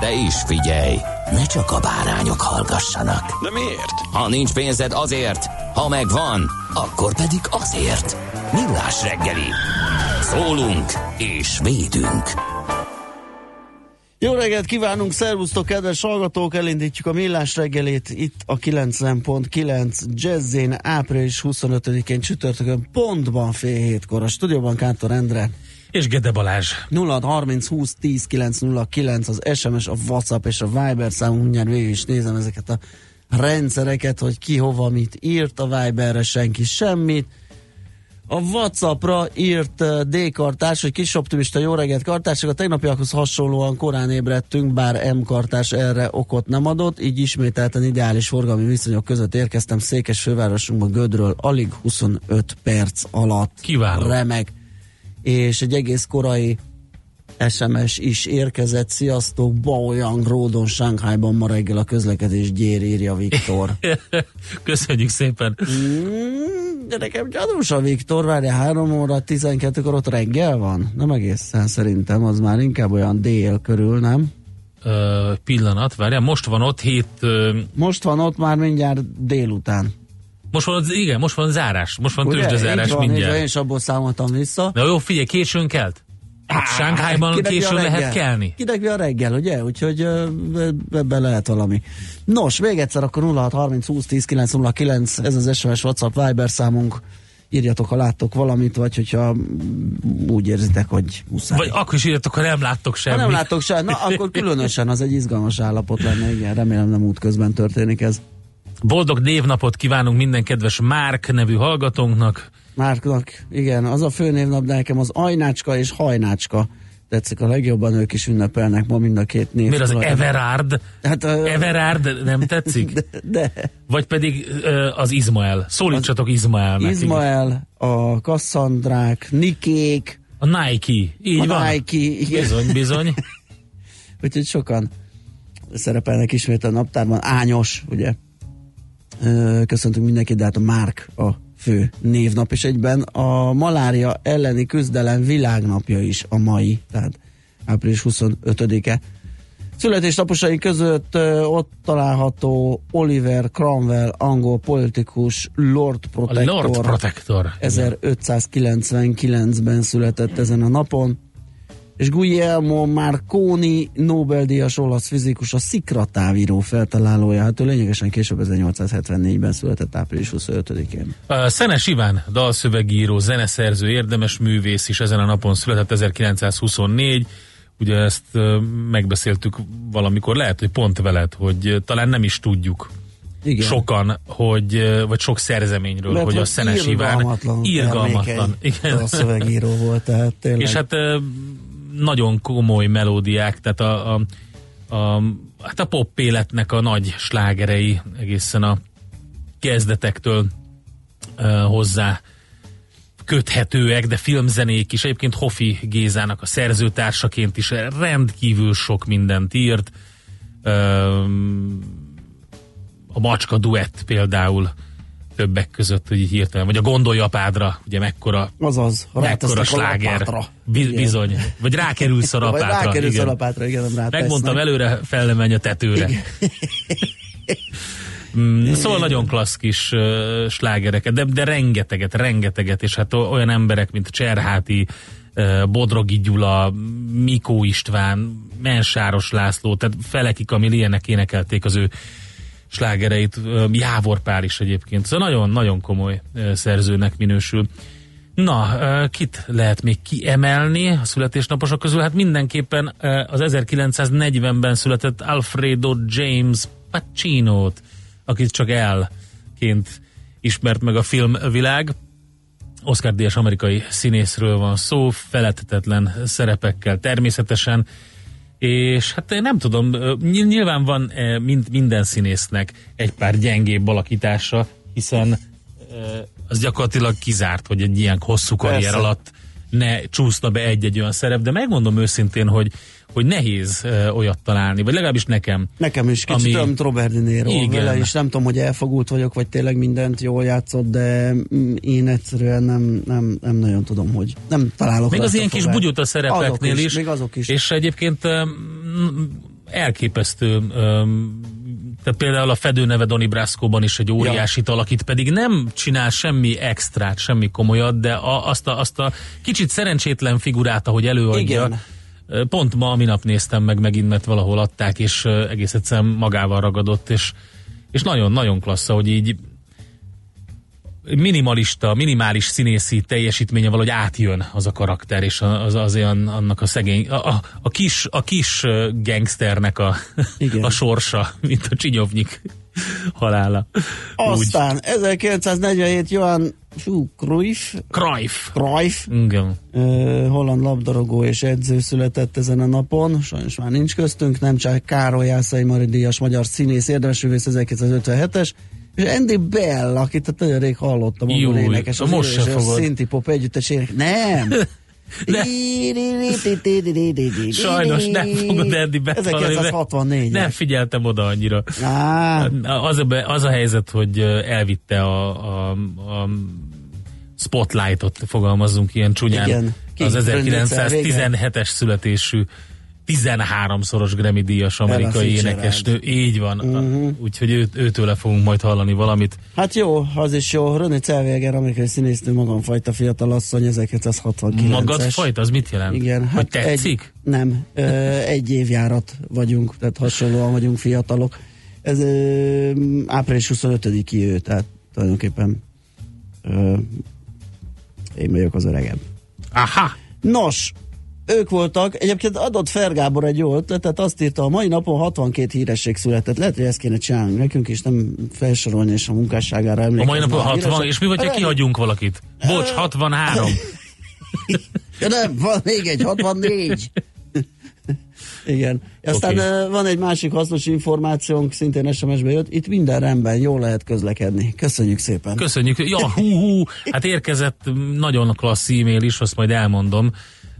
De is figyelj, ne csak a bárányok hallgassanak. De miért? Ha nincs pénzed azért, ha megvan, akkor pedig azért. Millás reggeli. Szólunk és védünk. Jó reggelt kívánunk, szervusztok, kedves hallgatók! Elindítjuk a millás reggelét itt a 90.9 Jazzén április 25-én csütörtökön pontban fél hétkor a stúdióban Kántor Endre. És Gede Balázs. 0 30 20 10 909 az SMS, a WhatsApp és a Viber számunk, mindjárt végig is nézem ezeket a rendszereket, hogy ki hova mit írt, a Viberre senki semmit. A Whatsappra írt uh, D-kartás, hogy kis optimista jó reggelt kartások, a tegnapiakhoz hasonlóan korán ébredtünk, bár M kartás erre okot nem adott, így ismételten ideális forgalmi viszonyok között érkeztem Székes fővárosunkba Gödről alig 25 perc alatt. Kiváló. Remek. És egy egész korai SMS is érkezett. Sziasztok, Baoyang Ródon, Sánkhájban ma reggel a közlekedés gyér, írja Viktor. Köszönjük szépen. Mm, de nekem gyanús a Viktor, várja 3 óra 12-kor ott reggel van? Nem egészen szerintem, az már inkább olyan dél körül, nem? Ö, pillanat, várjál, most van ott hét... Ö, Most van ott már mindjárt délután. Most van, igen, most van zárás, most van tőzsdezárás Így van, mindjárt. Én is abból számoltam vissza. Na jó, figyelj, későn kelt? Sánkhájban mi a későn lehet kelni? Kinek mi a reggel, ugye? Úgyhogy ebben lehet valami. Nos, még egyszer akkor 06 30 20 10 909, ez az SMS WhatsApp Viber számunk. Írjatok, ha láttok valamit, vagy hogyha úgy érzitek, hogy muszáj. Vagy akkor is írjatok, ha nem láttok ha semmit. nem látok se, na akkor különösen az egy izgalmas állapot lenne, igen, remélem nem útközben történik ez. Boldog névnapot kívánunk minden kedves Márk nevű hallgatónknak. Márknak, igen, az a főnévnap, de nekem az Ajnácska és Hajnácska tetszik a legjobban, ők is ünnepelnek ma mind a két név. Miért az. Everard? Hát, ö, Everard nem tetszik? de, de. Vagy pedig ö, az Izmael. Szólítsatok Izmaelnek. Izmael, a Kasszandrák, Nikék, A Nike. Így a van. Nike, igen. Bizony, bizony. Úgyhogy sokan szerepelnek ismét a naptárban. Ányos, ugye? Köszöntünk mindenkit, de hát a Márk a fő névnap, és egyben a malária elleni küzdelem világnapja is a mai, tehát április 25-e. Születésnaposai között ott található Oliver Cromwell, angol politikus, Lord A Protector. Lord Protector. 1599-ben született ezen a napon, és Guglielmo Marconi Nobel-díjas olasz fizikus, a szikratávíró feltalálója, hát ő lényegesen később 1874-ben született április 25-én. Uh, Szenes Iván, dalszövegíró, zeneszerző, érdemes művész is ezen a napon született 1924. Ugye ezt megbeszéltük valamikor, lehet, hogy pont veled, hogy talán nem is tudjuk Igen. sokan, hogy, vagy sok szerzeményről, Mert hogy a Szenes Iván irgalmatlan termékeny A szövegíró volt, tehát tényleg. És hát nagyon komoly melódiák, tehát a, a, a, hát a pop életnek a nagy slágerei egészen a kezdetektől uh, hozzá köthetőek, de filmzenék is. Egyébként Hofi Gézának a szerzőtársaként is rendkívül sok mindent írt. Um, a Macska duett például többek között, hogy így hirtelen, vagy a Gondolj apádra, ugye mekkora, Azaz, mekkora a sláger. lapátra. Bi- bizony. Vagy rákerülsz a Vagy rapátra. rákerülsz a igen. lapátra, igen, nem rátesznek. Megmondtam előre, fel nem menj a tetőre. Mm, szóval nagyon klassz kis uh, slágereket, de, de rengeteget, rengeteget, és hát olyan emberek, mint Cserháti, uh, Bodrogi Gyula, Mikó István, Mensáros László, tehát Felekik, ami ilyenek énekelték az ő slágereit, Jávor Pál is egyébként. Szóval nagyon-nagyon komoly szerzőnek minősül. Na, kit lehet még kiemelni a születésnaposok közül? Hát mindenképpen az 1940-ben született Alfredo James Pacino-t, akit csak elként ismert meg a filmvilág. Oscar díjas amerikai színészről van szó, feledhetetlen szerepekkel természetesen, és hát én nem tudom, nyilván van mind, minden színésznek egy pár gyengébb alakítása, hiszen az gyakorlatilag kizárt, hogy egy ilyen hosszú karrier Persze. alatt ne csúszna be egy-egy olyan szerep, de megmondom őszintén, hogy, hogy nehéz ö, olyat találni, vagy legalábbis nekem. Nekem is kicsit Ami- olyan, mint Robert De Niro. Igen. Vele is nem tudom, hogy elfogult vagyok, vagy tényleg mindent jól játszott, de mm, én egyszerűen nem, nem, nem nagyon tudom, hogy nem találok Még az ilyen kis bugyuta szerepeknél Azok is, Még azok is. És egyébként um, elképesztő, um, tehát például a Fedő neve Donny Brasco-ban is egy óriásit alakít, pedig nem csinál semmi extrát, semmi komolyat, de a, azt, a, azt a kicsit szerencsétlen figurát, ahogy előadja, Igen. Pont ma, minap néztem meg megint, mert valahol adták, és egész egyszerűen magával ragadott, és, és nagyon-nagyon klassz, hogy így minimalista, minimális színészi teljesítménye valahogy átjön az a karakter, és az, az olyan, annak a szegény, a, a, a kis, a kis gangsternek a, Igen. a sorsa, mint a Csinyovnyik halála. Úgy. Aztán 1947 Johan fú, Cruyff, Cruyff. Cruyff Igen. ö, holland labdarúgó és edző született ezen a napon, sajnos már nincs köztünk, nem csak Károly Jászai Mari díjas magyar színész, érdemes művész 1957-es, és Andy Bell, akit a nagyon rég hallottam, Jó, énekes, az most se fogod. Szinti Pop együttes ének. Nem! Ne. Sajnos nem fogod Andy Bell hallani, mert 1964 Nem figyeltem oda annyira. Á, Az a, be- az a helyzet, hogy elvitte a, a, a spotlightot, fogalmazzunk ilyen csúnyán, Igen. Ki? az Bröndicel 1917-es születésű 13-szoros Grammy díjas amerikai énekesnő. Így van. Uh-huh. Úgyhogy ő, őtőle fogunk majd hallani valamit. Hát jó, az is jó. René Zellweger, amerikai színésznő, magamfajta fiatal asszony, 1969-es. Magad fajta, az mit jelent? Igen, Hogy hát tetszik? Egy, nem, ö, egy évjárat vagyunk, tehát hasonlóan vagyunk fiatalok. Ez ö, április 25-i ő, tehát tulajdonképpen ö, én vagyok az öregem. Aha! Nos, ők voltak, egyébként adott Fergábor egy jó ötletet, azt írta, a mai napon 62 híresség született. Lehet, hogy ezt kéne csinálni nekünk, és nem felsorolni, és a munkásságára A emlékezni. mai napon 60, híresek. és mi vagy, ha kihagyunk valakit? Bocs, 63. Ja, nem, van még egy, 64. Igen. Aztán okay. van egy másik hasznos információnk, szintén SMS-be jött. Itt minden rendben, jól lehet közlekedni. Köszönjük szépen. Köszönjük. Ja, hú, hú, hát érkezett nagyon klassz e-mail is, azt majd elmondom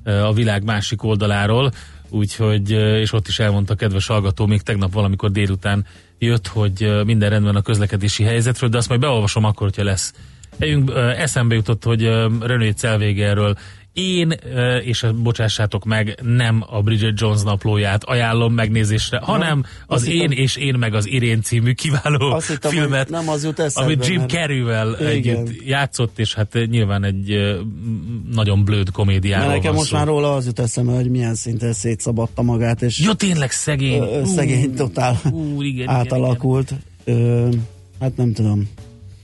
a világ másik oldaláról, úgyhogy, és ott is elmondta kedves hallgató, még tegnap valamikor délután jött, hogy minden rendben a közlekedési helyzetről, de azt majd beolvasom akkor, hogyha lesz. Eljünk, eh, eszembe jutott, hogy René Celvégerről én, és bocsássátok meg, nem a Bridget Jones naplóját ajánlom megnézésre, hanem az Én hittem- és Én meg az Irén című kiváló Azt hittem, filmet, nem az jut eszembe, amit Jim Carrey-vel Igen. együtt játszott, és hát nyilván egy nagyon blőd komédiáról Mert nekem most szó. már róla az jut eszembe, hogy milyen szinten szétszabadta magát, és Jó, tényleg szegény. ö, szegény totál Ú, igen, átalakult. Ö, hát nem tudom.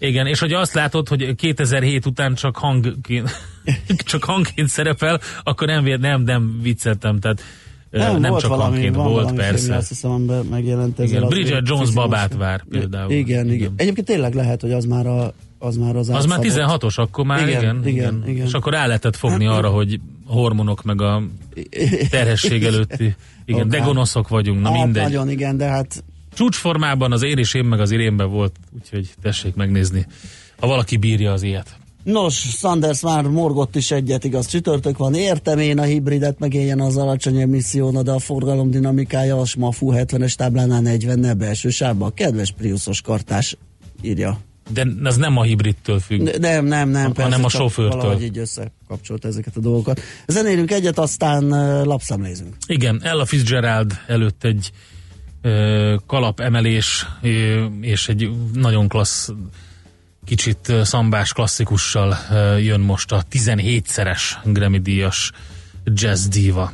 Igen. és hogy azt látod, hogy 2007 után csak hangként, csak hangként szerepel, akkor nem, nem, nem vicceltem, tehát nem, nem volt csak valami, hangként van volt, valami persze. azt hiszem, amiben megjelent ezzel Igen, az Bridget Jones babát vár például. Igen, igen, Igen. Egyébként tényleg lehet, hogy az már, a, az már az Az már átszabott. 16-os, akkor már Igen, igen, igen, igen, igen. És akkor rá lehetett fogni arra, hogy hormonok meg a terhesség előtti, igen, de Akár. gonoszok vagyunk, na hát mindegy. nagyon igen, de hát Csúcsformában az én és én meg az irénben volt, úgyhogy tessék megnézni, ha valaki bírja az ilyet. Nos, Sanders már morgott is egyet, igaz, csütörtök van, értem én a hibridet, meg éljen az alacsony emisszióna, de a forgalom dinamikája a SMAFU 70-es táblánál 40 ne belső sávba. Kedves Priuszos kartás, írja. De az nem a hibridtől függ. Ne- Nem, nem, nem, Hanem persze, a csak sofőrtől. Valahogy így összekapcsolt ezeket a dolgokat. Zenélünk egyet, aztán lapszemlézünk. Igen, Ella Fitzgerald előtt egy kalapemelés ö, és egy nagyon klassz, kicsit szambás klasszikussal jön most a 17-szeres Grammy díjas jazz diva.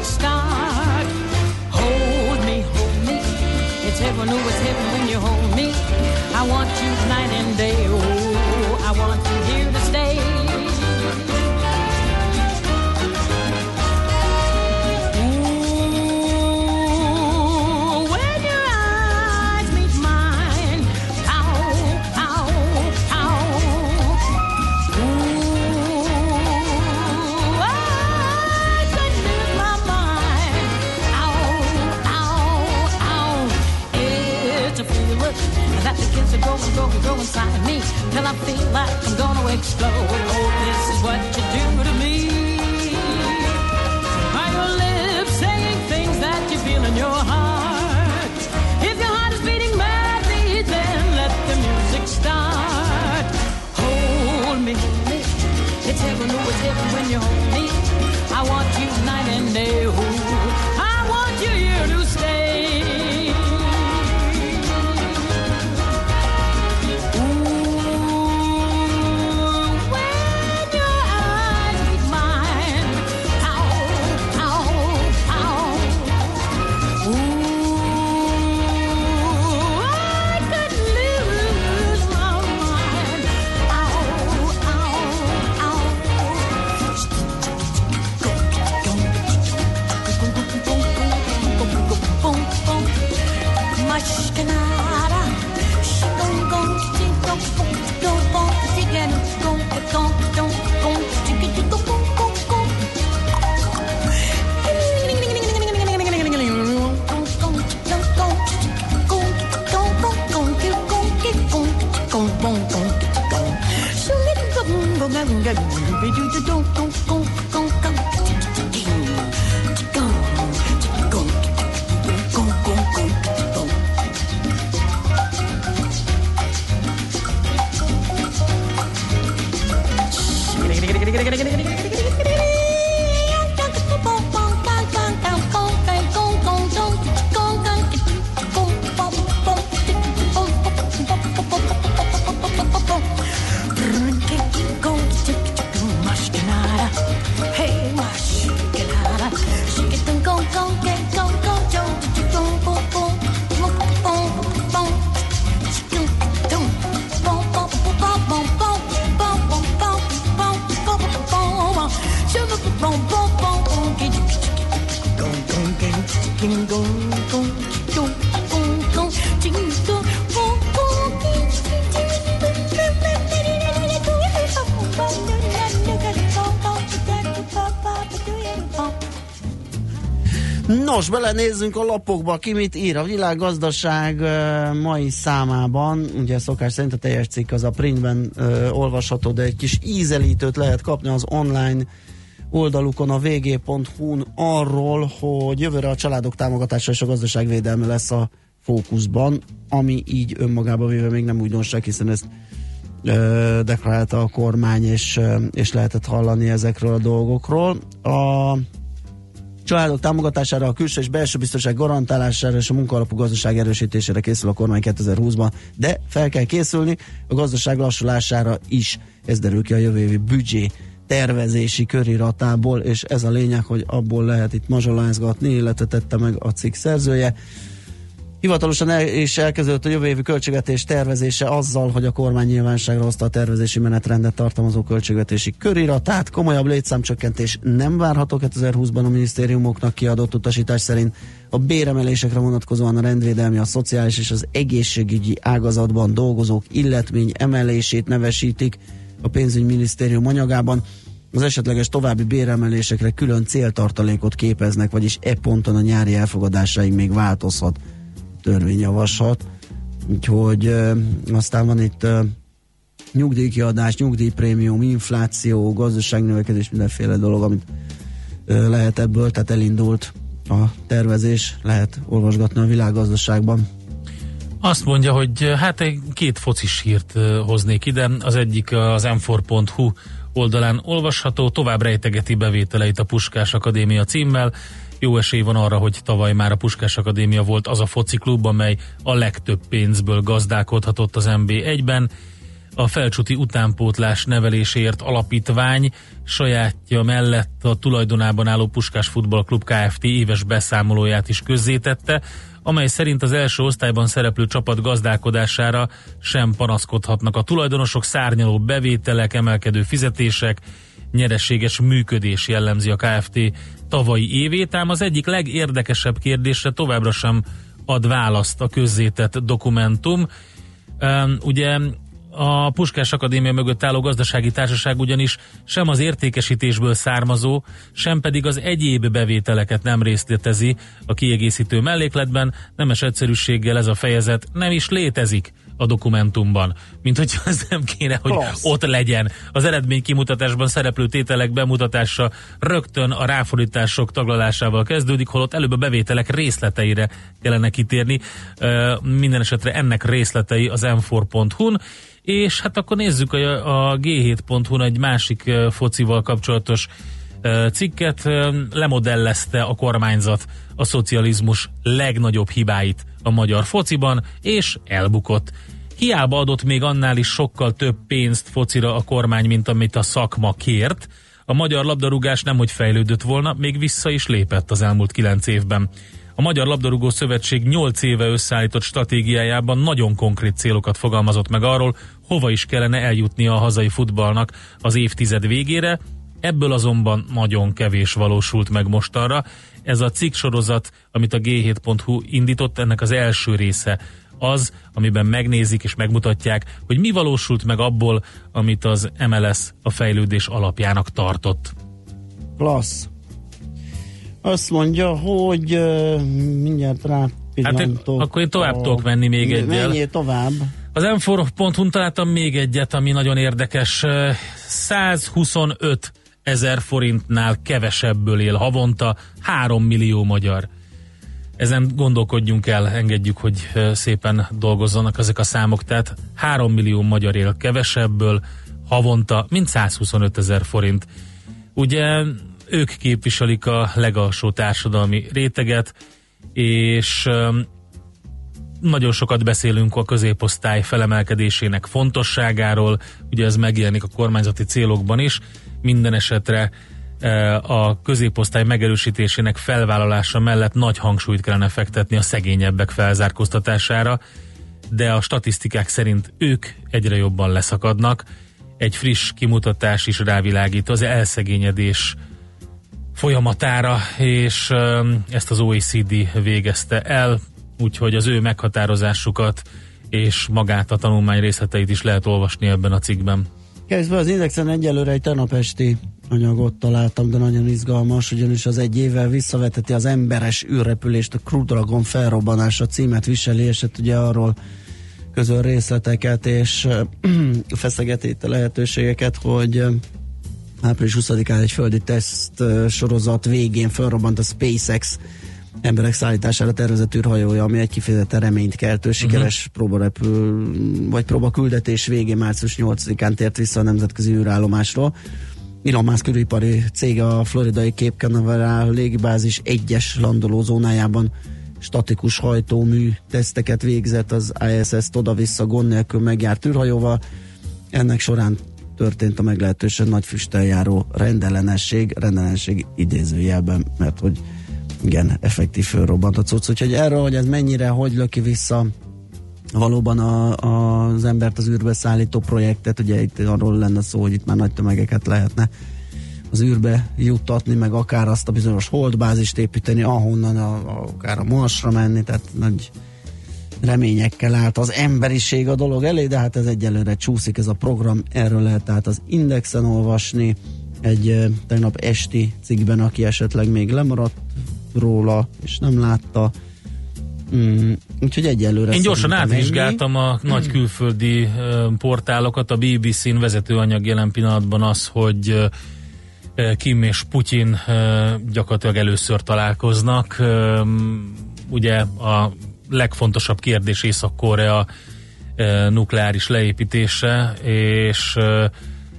Music start. Hold me, hold me. It's heaven, oh, it's heaven when you hold me. I want you night and day. Inside me till I feel like I'm gonna explode. Oh, this is what you do to me. Are your lips saying things that you feel in your heart? If your heart is beating madly, then let the music start. Hold me. It's heaven, oh, it's heaven when you hold me. I want you night and day. Ooh, be do do do. Nos, belenézzünk a lapokba, ki mit ír. A világgazdaság mai számában, ugye szokás szerint a teljes cikk az a printben olvasható, de egy kis ízelítőt lehet kapni az online oldalukon a vg.hu-n arról, hogy jövőre a családok támogatása és a gazdaságvédelme lesz a fókuszban, ami így önmagában véve még nem újdonság, hiszen ezt deklarálta a kormány, és, és lehetett hallani ezekről a dolgokról. A családok támogatására, a külső és belső biztonság garantálására és a munkaalapú gazdaság erősítésére készül a kormány 2020-ban, de fel kell készülni a gazdaság lassulására is. Ez derül ki a jövő évi büdzsé tervezési köriratából, és ez a lényeg, hogy abból lehet itt mazsolázgatni, illetve tette meg a cikk szerzője. Hivatalosan el, és elkezdődött a jövő évi költségvetés tervezése azzal, hogy a kormány nyilvánosságra hozta a tervezési menetrendet tartalmazó költségvetési köriratát. Komolyabb létszámcsökkentés nem várható 2020-ban a minisztériumoknak kiadott utasítás szerint. A béremelésekre vonatkozóan a rendvédelmi, a szociális és az egészségügyi ágazatban dolgozók illetmény emelését nevesítik a pénzügyminisztérium anyagában. Az esetleges további béremelésekre külön céltartalékot képeznek, vagyis e ponton a nyári elfogadásáig még változhat törvényjavaslat. Úgyhogy aztán van itt nyugdíjkiadás, nyugdíjprémium, infláció, gazdaságnövekedés, mindenféle dolog, amit lehet ebből, tehát elindult a tervezés, lehet olvasgatni a világgazdaságban. Azt mondja, hogy hát egy két focis hírt hoznék ide. Az egyik az m4.hu oldalán olvasható, tovább rejtegeti bevételeit a Puskás Akadémia címmel, jó esély van arra, hogy tavaly már a Puskás Akadémia volt az a foci klub, amely a legtöbb pénzből gazdálkodhatott az MB1-ben. A felcsuti utánpótlás nevelésért alapítvány sajátja mellett a tulajdonában álló Puskás Futballklub Kft. éves beszámolóját is közzétette, amely szerint az első osztályban szereplő csapat gazdálkodására sem panaszkodhatnak a tulajdonosok, szárnyaló bevételek, emelkedő fizetések, nyereséges működés jellemzi a KFT tavalyi évét, ám az egyik legérdekesebb kérdésre továbbra sem ad választ a közzétett dokumentum. Ugye a Puskás Akadémia mögött álló gazdasági társaság ugyanis sem az értékesítésből származó, sem pedig az egyéb bevételeket nem részletezi a kiegészítő mellékletben, nemes egyszerűséggel ez a fejezet nem is létezik a dokumentumban. Mint hogy az nem kéne, hogy Klassz. ott legyen. Az eredmény kimutatásban szereplő tételek bemutatása rögtön a ráfordítások taglalásával kezdődik, holott előbb a bevételek részleteire kellene kitérni. Minden esetre ennek részletei az m4.hu-n, és hát akkor nézzük a, a g7.hu-n egy másik focival kapcsolatos cikket. Lemodellezte a kormányzat a szocializmus legnagyobb hibáit a magyar fociban, és elbukott. Hiába adott még annál is sokkal több pénzt focira a kormány, mint amit a szakma kért. A magyar labdarúgás nemhogy fejlődött volna, még vissza is lépett az elmúlt kilenc évben. A Magyar Labdarúgó Szövetség 8 éve összeállított stratégiájában nagyon konkrét célokat fogalmazott meg arról, hova is kellene eljutni a hazai futballnak az évtized végére, Ebből azonban nagyon kevés valósult meg mostanra. Ez a cikk sorozat, amit a G7.hu indított, ennek az első része az, amiben megnézik és megmutatják, hogy mi valósult meg abból, amit az MLS a fejlődés alapjának tartott. Klassz. Azt mondja, hogy uh, mindjárt rá Hát én- akkor én tovább tudok menni még egyel. Menjél tovább. Az m találtam még egyet, ami nagyon érdekes. 125 ezer forintnál kevesebből él havonta 3 millió magyar. Ezen gondolkodjunk el, engedjük, hogy szépen dolgozzanak ezek a számok. Tehát 3 millió magyar él kevesebből havonta, mint 125 ezer forint. Ugye ők képviselik a legalsó társadalmi réteget, és nagyon sokat beszélünk a középosztály felemelkedésének fontosságáról, ugye ez megjelenik a kormányzati célokban is, minden esetre e, a középosztály megerősítésének felvállalása mellett nagy hangsúlyt kellene fektetni a szegényebbek felzárkóztatására, de a statisztikák szerint ők egyre jobban leszakadnak. Egy friss kimutatás is rávilágít az elszegényedés folyamatára, és öm, ezt az OECD végezte el, úgyhogy az ő meghatározásukat és magát a tanulmány részleteit is lehet olvasni ebben a cikkben. Kezdve az Indexen egyelőre egy tegnap anyagot találtam, de nagyon izgalmas, ugyanis az egy évvel visszaveteti az emberes űrrepülést, a Crew Dragon felrobbanása címet viseli, és hát ugye arról közöl részleteket, és feszegeti a lehetőségeket, hogy április 20-án egy földi teszt sorozat végén felrobbant a SpaceX emberek szállítására tervezett űrhajója, ami egy kifejezetten reményt keltő, sikeres uh-huh. próbarepül, vagy próbaküldetés végén március 8-án tért vissza a nemzetközi űrállomásról. Elon Musk űripari cége a floridai Cape Canaveral légibázis egyes landolózónájában statikus hajtómű teszteket végzett az ISS-t oda-vissza gond nélkül megjárt űrhajóval. Ennek során történt a meglehetősen nagy füsttel járó rendellenesség, rendellenesség idézőjelben, mert hogy igen, effektív fölrobbant a cucc, úgyhogy erről, hogy ez mennyire, hogy löki vissza valóban a, a, az embert az űrbe szállító projektet, ugye itt arról lenne szó, hogy itt már nagy tömegeket lehetne az űrbe juttatni, meg akár azt a bizonyos holdbázist építeni, ahonnan a, a, akár a Marsra menni, tehát nagy reményekkel állt az emberiség a dolog elé, de hát ez egyelőre csúszik ez a program, erről lehet tehát az Indexen olvasni, egy eh, tegnap esti cikkben, aki esetleg még lemaradt róla, és nem látta. Mm, úgyhogy egyelőre Én gyorsan átvizsgáltam a nagy külföldi ö, portálokat. A BBC-n vezetőanyag jelen pillanatban az, hogy Kim és Putyin gyakorlatilag először találkoznak. Ugye a legfontosabb kérdés Észak-Korea nukleáris leépítése, és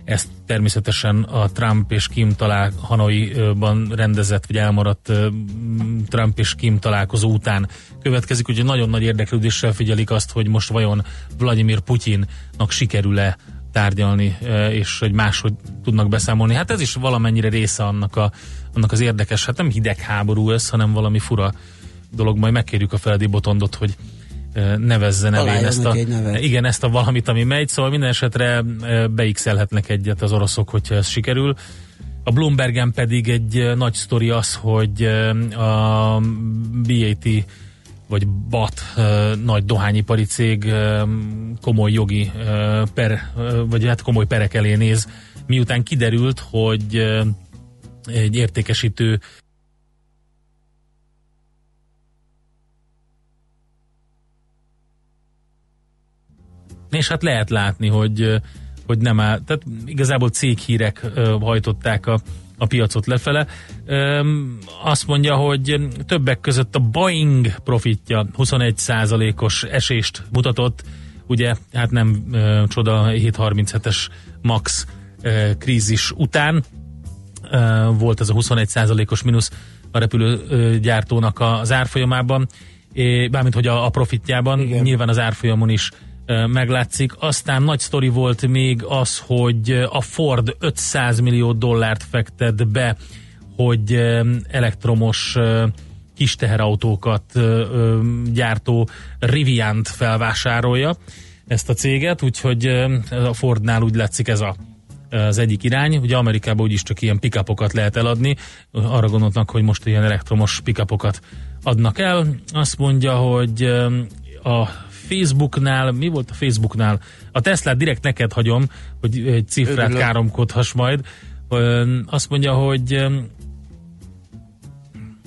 ezt természetesen a Trump és Kim talál Hanoiban rendezett, vagy elmaradt Trump és Kim találkozó után következik, úgyhogy nagyon nagy érdeklődéssel figyelik azt, hogy most vajon Vladimir Putyinnak sikerül-e tárgyalni, és hogy máshogy tudnak beszámolni. Hát ez is valamennyire része annak, a, annak az érdekes, hát nem hidegháború ez, hanem valami fura dolog. Majd megkérjük a Feledi Botondot, hogy nevezze nevén ezt a, igen, ezt a valamit, ami megy, szóval minden esetre beixelhetnek egyet az oroszok, hogyha ez sikerül. A Bloombergen pedig egy nagy sztori az, hogy a BAT vagy BAT nagy dohányipari cég komoly jogi per, vagy hát komoly perek elé néz, miután kiderült, hogy egy értékesítő És hát lehet látni, hogy, hogy nem áll, tehát igazából céghírek hajtották a, a piacot lefele. Azt mondja, hogy többek között a Boeing profitja 21%-os esést mutatott, ugye hát nem ö, csoda 737-es MAX ö, krízis után ö, volt ez a 21%-os mínusz a repülőgyártónak az árfolyamában, é, bármint hogy a, a profitjában, Igen. nyilván az árfolyamon is meglátszik. Aztán nagy sztori volt még az, hogy a Ford 500 millió dollárt fektet be, hogy elektromos kis teherautókat gyártó Riviant felvásárolja ezt a céget, úgyhogy a Fordnál úgy látszik ez a az egyik irány. Ugye Amerikában úgyis csak ilyen pickupokat lehet eladni. Arra gondolnak, hogy most ilyen elektromos pickupokat adnak el. Azt mondja, hogy a Facebooknál, mi volt a Facebooknál? A Teslát direkt neked hagyom, hogy egy cifrát Örülök. káromkodhass majd. Azt mondja, hogy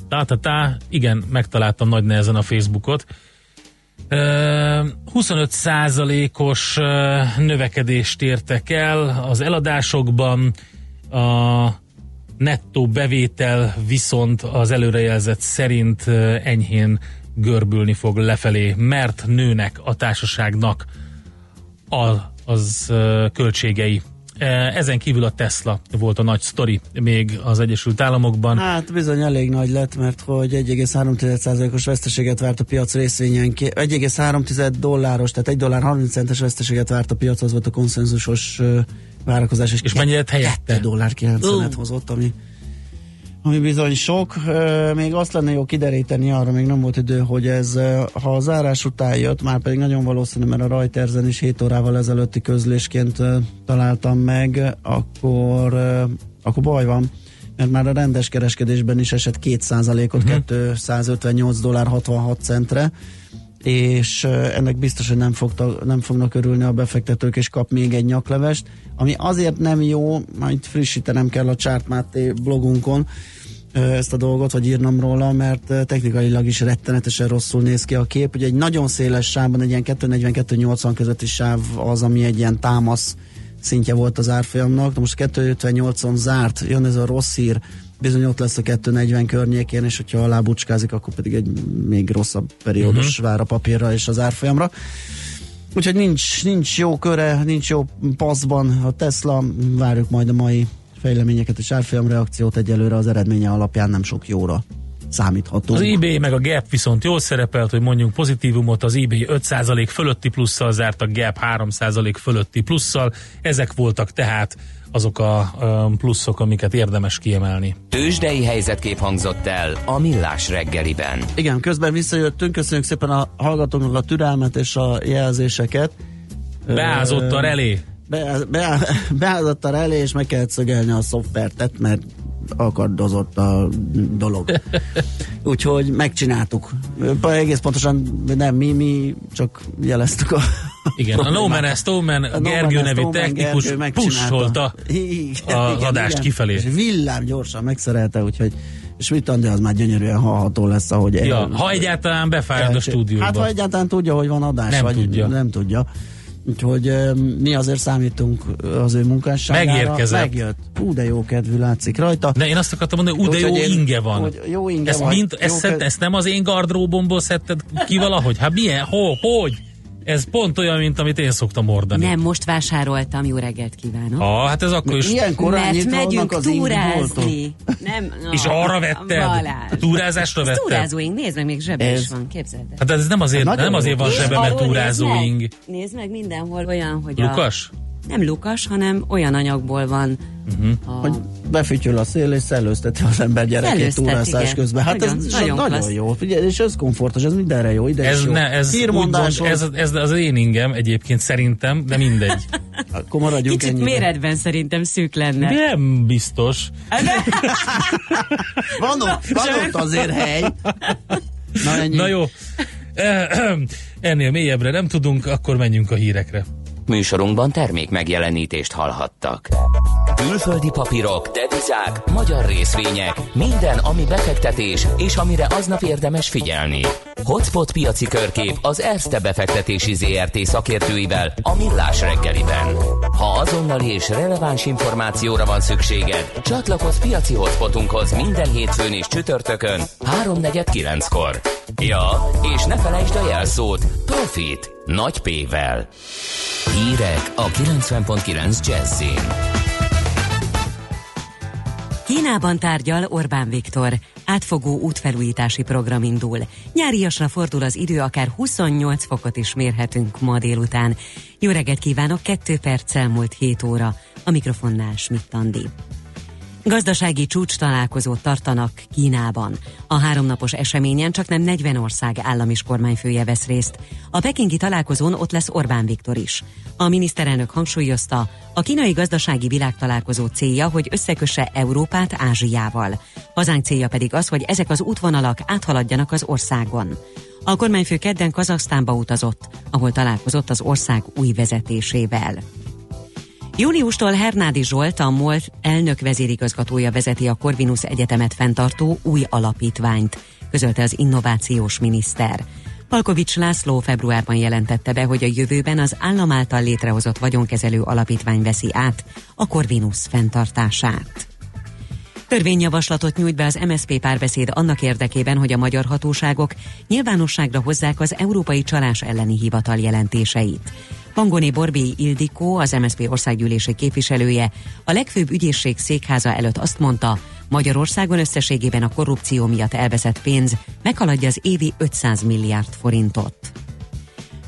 tá-tá-tá, igen, megtaláltam nagy nehezen a Facebookot. Ö, 25%-os ö, növekedést értek el az eladásokban, a nettó bevétel viszont az előrejelzett szerint enyhén görbülni fog lefelé, mert nőnek a társaságnak a, az költségei. Ezen kívül a Tesla volt a nagy sztori még az Egyesült Államokban. Hát bizony elég nagy lett, mert hogy 1,3%-os veszteséget várt a piac részvényenként, 1,3 dolláros, tehát 1 dollár 30 centes veszteséget várt a piac, az volt a konszenzusos várakozás, és, És mennyire lett helyette? 2 dollár 90-et Ú. hozott, ami ami bizony sok. Még azt lenne jó kideríteni, arra még nem volt idő, hogy ez, ha a zárás után jött, már pedig nagyon valószínű, mert a Reutersen is 7 órával ezelőtti közlésként találtam meg, akkor, akkor baj van mert már a rendes kereskedésben is esett 2%-ot, uh-huh. 258 dollár 66 centre, és ennek biztos, hogy nem, fogta, nem fognak örülni a befektetők, és kap még egy nyaklevest, ami azért nem jó, majd frissítenem kell a Chart Máté blogunkon ezt a dolgot, vagy írnom róla, mert technikailag is rettenetesen rosszul néz ki a kép. Ugye egy nagyon széles sávban, egy ilyen 240-280 közötti sáv az, ami egy ilyen támasz szintje volt az árfolyamnak. Na most 258-on zárt, jön ez a rossz hír, bizony ott lesz a 240 környékén, és hogyha alá bucskázik, akkor pedig egy még rosszabb periódus uh-huh. vár a papírra és az árfolyamra. Úgyhogy nincs, nincs jó köre, nincs jó passzban a Tesla, várjuk majd a mai fejleményeket és árfolyam reakciót egyelőre az eredménye alapján nem sok jóra számíthatunk. Az eBay meg a Gap viszont jól szerepelt, hogy mondjunk pozitívumot, az eBay 5% fölötti plusszal zárt, a Gap 3% fölötti plusszal. Ezek voltak tehát azok a ö, pluszok, amiket érdemes kiemelni. Tőzsdei helyzetkép hangzott el a Millás reggeliben. Igen, közben visszajöttünk, köszönjük szépen a hallgatóknak a türelmet és a jelzéseket. Beázott a relé. Be, be, beázott a relé, és meg kellett szögelni a szoftvertet, mert akadozott a dolog. Úgyhogy megcsináltuk. Egész pontosan nem mi, mi csak jeleztük a Igen, a No Man Stoneman, A No Gergő nevű Stoneman technikus pusolta a adást kifelé. És villám gyorsan megszerelte, úgyhogy és mit de az már gyönyörűen hallható lesz, ahogy Ja, el- ha egyáltalán befájad a stúdióba. Hát ha egyáltalán tudja, hogy van adás, Nem vagy tudja. nem tudja. Úgyhogy mi azért számítunk az ő munkásságára. Megérkezett. Megjött. Hú, de jó kedvű látszik rajta. De én azt akartam mondani, hogy ú, de jó én- inge van. jó inge ezt, van. mind, ezt, szed, ezt nem az én gardróbomból szedted ki valahogy? Hát milyen? Ho, hogy? Ez pont olyan, mint amit én szoktam ordani. Nem, most vásároltam, jó reggelt kívánok. Ah, hát ez akkor is. Ilyen korán Mert megyünk az túrázni. Nem, no, És arra vetted? Balázs. Túrázásra vetted? túrázóink, nézd meg, még zsebe Ez- is van, képzeld el. Hát ez nem azért, Nagyon nem azért van zsebe, mert alul túrázóing. Nézd meg, mindenhol olyan, hogy a... Nem lukas, hanem olyan anyagból van Mhm. a... Hogy befütyül a szél és szellőzteti az ember gyerekét túrászás közben. Hát Nagyon- ez nagyon nagyon, klassz. jó. Figyelj, és ez komfortos, ez mindenre jó. Ide Ez, is jó. ne, ez, gond, Hírmondáson, ez, ez, az én ingem egyébként szerintem, de mindegy. akkor maradjunk Kicsit ennyire. méretben szerintem szűk lenne. Nem biztos. Van ott, van ott azért hely. Na, ennyi. Na jó. Ennél mélyebbre nem tudunk, akkor menjünk a hírekre. Műsorunkban termék megjelenítést hallhattak. Külföldi papírok, devizák, magyar részvények, minden, ami befektetés, és amire aznap érdemes figyelni. Hotspot piaci körkép az Erste befektetési ZRT szakértőivel a Millás reggeliben. Ha azonnali és releváns információra van szükséged, csatlakozz piaci hotspotunkhoz minden hétfőn és csütörtökön 3.49-kor. Ja, és ne felejtsd a jelszót Profit nagy P-vel. Hírek a 90.9 Jazzin. Kínában tárgyal Orbán Viktor. Átfogó útfelújítási program indul. Nyáriasra fordul az idő, akár 28 fokot is mérhetünk ma délután. Jó reggelt kívánok, 2 perc elmúlt 7 óra. A mikrofonnál Schmidt Andi. Gazdasági csúcs találkozót tartanak Kínában. A háromnapos eseményen csak nem 40 ország állam és kormányfője vesz részt. A pekingi találkozón ott lesz Orbán Viktor is. A miniszterelnök hangsúlyozta, a kínai gazdasági világtalálkozó célja, hogy összekösse Európát Ázsiával. Hazánk célja pedig az, hogy ezek az útvonalak áthaladjanak az országon. A kormányfő kedden Kazaksztánba utazott, ahol találkozott az ország új vezetésével. Júniustól Hernádi Zsolt, a MOL elnök vezérigazgatója vezeti a Corvinus Egyetemet fenntartó új alapítványt, közölte az innovációs miniszter. Palkovics László februárban jelentette be, hogy a jövőben az állam által létrehozott vagyonkezelő alapítvány veszi át a Corvinus fenntartását. Törvényjavaslatot nyújt be az MSZP párbeszéd annak érdekében, hogy a magyar hatóságok nyilvánosságra hozzák az Európai Csalás elleni hivatal jelentéseit. Pangoni Borbély Ildikó, az MSZP országgyűlési képviselője, a legfőbb ügyészség székháza előtt azt mondta, Magyarországon összességében a korrupció miatt elveszett pénz meghaladja az évi 500 milliárd forintot.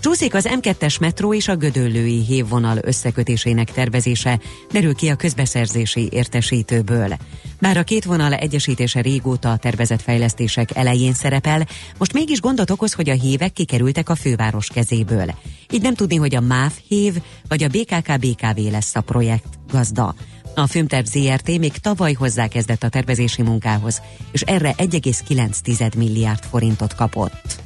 Csúszik az M2-es metró és a Gödöllői hévvonal összekötésének tervezése, derül ki a közbeszerzési értesítőből. Bár a két vonal egyesítése régóta a tervezett fejlesztések elején szerepel, most mégis gondot okoz, hogy a hívek kikerültek a főváros kezéből. Így nem tudni, hogy a MÁV hév vagy a BKK-BKV lesz a projekt gazda. A Filmterv ZRT még tavaly hozzákezdett a tervezési munkához, és erre 1,9 milliárd forintot kapott.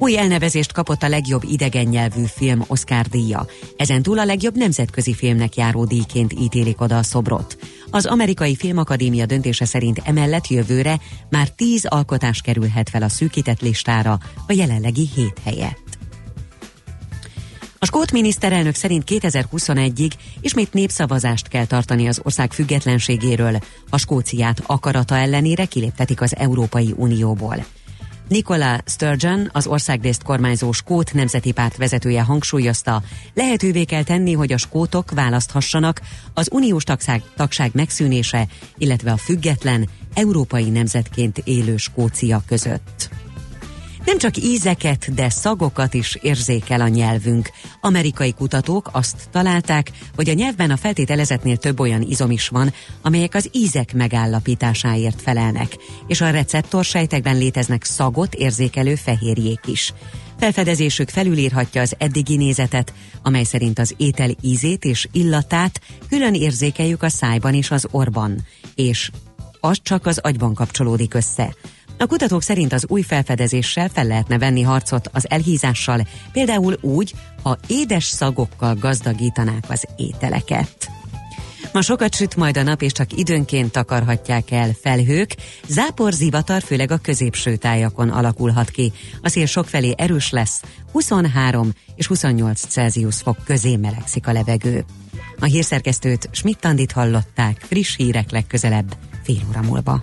Új elnevezést kapott a legjobb idegen nyelvű film Oscar díja. Ezen túl a legjobb nemzetközi filmnek járó díjként ítélik oda a szobrot. Az amerikai filmakadémia döntése szerint emellett jövőre már tíz alkotás kerülhet fel a szűkített listára a jelenlegi hét helyett. A skót miniszterelnök szerint 2021-ig ismét népszavazást kell tartani az ország függetlenségéről. A Skóciát akarata ellenére kiléptetik az Európai Unióból. Nicola Sturgeon, az országrészt kormányzó Skót Nemzeti Párt vezetője hangsúlyozta, lehetővé kell tenni, hogy a skótok választhassanak az uniós tagság, tagság megszűnése, illetve a független, európai nemzetként élő Skócia között. Nem csak ízeket, de szagokat is érzékel a nyelvünk. Amerikai kutatók azt találták, hogy a nyelvben a feltételezetnél több olyan izom is van, amelyek az ízek megállapításáért felelnek, és a receptorsejtekben léteznek szagot érzékelő fehérjék is. Felfedezésük felülírhatja az eddigi nézetet, amely szerint az étel ízét és illatát külön érzékeljük a szájban és az orban, és az csak az agyban kapcsolódik össze. A kutatók szerint az új felfedezéssel fel lehetne venni harcot az elhízással, például úgy, ha édes szagokkal gazdagítanák az ételeket. Ma sokat süt majd a nap, és csak időnként takarhatják el felhők. Zápor zivatar főleg a középső tájakon alakulhat ki. A szél sokfelé erős lesz, 23 és 28 Celsius fok közé melegszik a levegő. A hírszerkesztőt Schmidt-Tandit hallották, friss hírek legközelebb, fél óra múlva.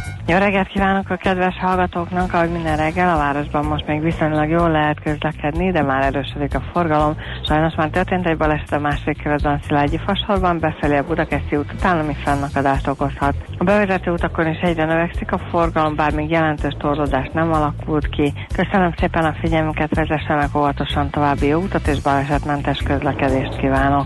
Jó reggelt kívánok a kedves hallgatóknak, ahogy minden reggel a városban most még viszonylag jól lehet közlekedni, de már erősödik a forgalom. Sajnos már történt egy baleset a másik kerületben Szilágyi fasorban, befelé a Budakeszi út után, ami fennakadást okozhat. A bevezető utakon is egyre növekszik a forgalom, bár még jelentős torlódás nem alakult ki. Köszönöm szépen a figyelmüket, vezessenek óvatosan további jó utat és balesetmentes közlekedést kívánok.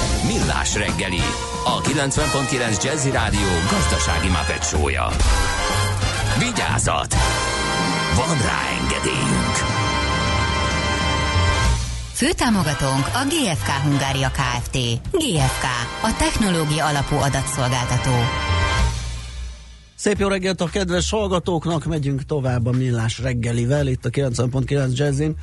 Millás reggeli, a 90.9 Jazzy Rádió gazdasági mapetsója. Vigyázat! Van rá engedélyünk! Főtámogatónk a GFK Hungária Kft. GFK, a technológia alapú adatszolgáltató. Szép jó reggelt a kedves hallgatóknak, megyünk tovább a millás reggelivel, itt a 90.9 Jazzin.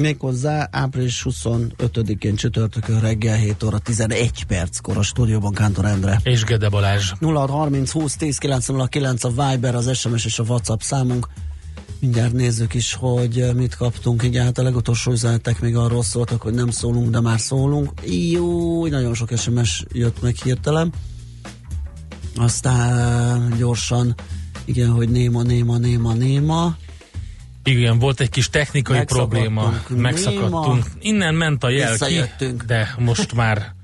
Méghozzá április 25-én csütörtökön reggel 7 óra 11 perckor a stúdióban Kántor Endre. És Gede Balázs. 0630 20 10 909 a Viber, az SMS és a WhatsApp számunk. Mindjárt nézzük is, hogy eh, mit kaptunk. Igen, hát a legutolsó üzenetek még arról szóltak, hogy nem szólunk, de már szólunk. Jó, nagyon sok SMS jött meg hirtelen. Aztán gyorsan, igen, hogy néma, néma, néma, néma. Igen, volt egy kis technikai Megszakadtunk. probléma, megszakadtunk. Néma. Innen ment a jel ki, de most már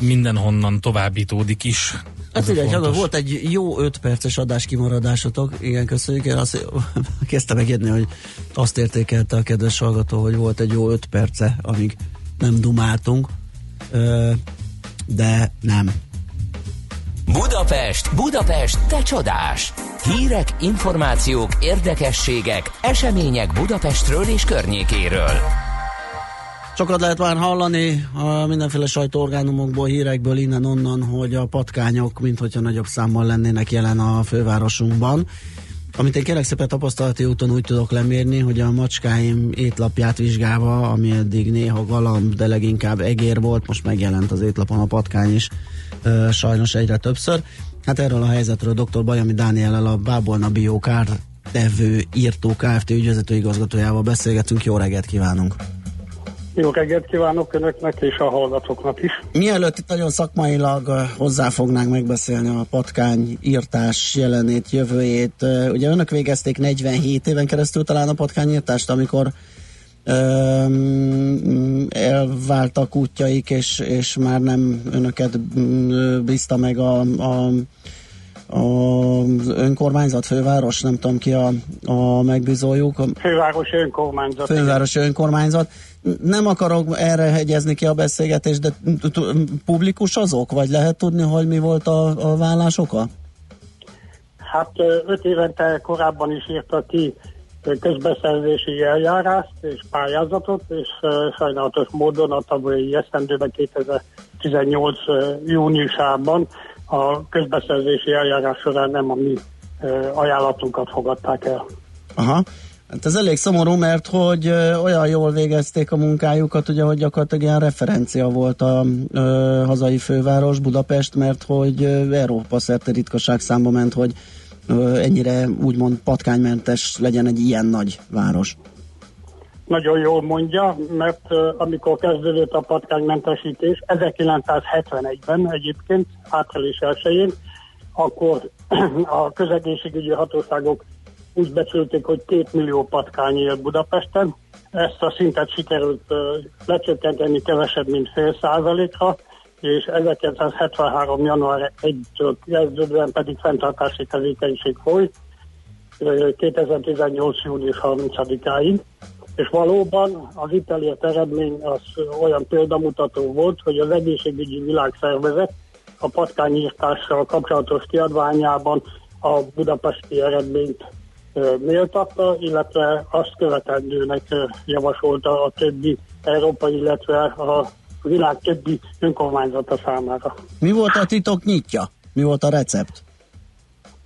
mindenhonnan továbbítódik is. Hát igen, fontos. volt egy jó 5 perces adás kimaradásotok. Igen, köszönjük. Én azt kezdtem megérni, hogy azt értékelte a kedves hallgató, hogy volt egy jó 5 perce, amíg nem dumáltunk. De nem. Budapest, Budapest, te csodás! Hírek, információk, érdekességek, események Budapestről és környékéről. Sokat lehet már hallani a mindenféle sajtóorgánumokból, hírekből, innen-onnan, hogy a patkányok, mint hogyha nagyobb számmal lennének jelen a fővárosunkban. Amit én kérlek szépen tapasztalati úton úgy tudok lemérni, hogy a macskáim étlapját vizsgálva, ami eddig néha galamb, de leginkább egér volt, most megjelent az étlapon a patkány is, sajnos egyre többször. Hát erről a helyzetről dr. Bajami Dániellel a Bábolna Bio tevő írtó Kft. ügyvezető igazgatójával beszélgetünk. Jó reggelt kívánunk! Jó reggelt kívánok Önöknek és a hallgatóknak is. Mielőtt itt nagyon szakmailag ö, hozzáfognánk megbeszélni a patkány írtás jelenét, jövőjét, ugye önök végezték 47 éven keresztül talán a patkányírtást, amikor öm, elváltak útjaik, és, és már nem önöket mm, bízta meg a, a az önkormányzat, főváros, nem tudom ki a, a megbízójuk, Fővárosi önkormányzat. fővárosi önkormányzat. Nem akarok erre hegyezni ki a beszélgetést, de publikus azok? Vagy lehet tudni, hogy mi volt a, a vállás oka? Hát öt évente korábban is írtak ki közbeszerzési eljárást és pályázatot, és sajnálatos módon a tavalyi esztendőben 2018 ö, júniusában a közbeszerzési eljárás során nem a mi ajánlatunkat fogadták el. Aha. Hát ez elég szomorú, mert hogy olyan jól végezték a munkájukat, ugye, hogy gyakorlatilag ilyen referencia volt a ö, hazai főváros, Budapest, mert hogy Európa szerte ritkaság számba ment, hogy ennyire úgymond patkánymentes legyen egy ilyen nagy város. Nagyon jól mondja, mert amikor kezdődött a patkánymentesítés, 1971-ben egyébként, április 1 akkor a közegészségügyi hatóságok úgy becsülték, hogy két millió patkány él Budapesten. Ezt a szintet sikerült lecsökkenteni kevesebb, mint fél százalékra, és 1973. január 1-től kezdődően pedig fenntartási tevékenység folyt, ö, 2018. június 30-áig és valóban az itt elért eredmény az olyan példamutató volt, hogy az egészségügyi világszervezet a patkányírtással kapcsolatos kiadványában a budapesti eredményt méltatta, illetve azt követendőnek javasolta a többi európai, illetve a világ többi önkormányzata számára. Mi volt a titok nyitja? Mi volt a recept?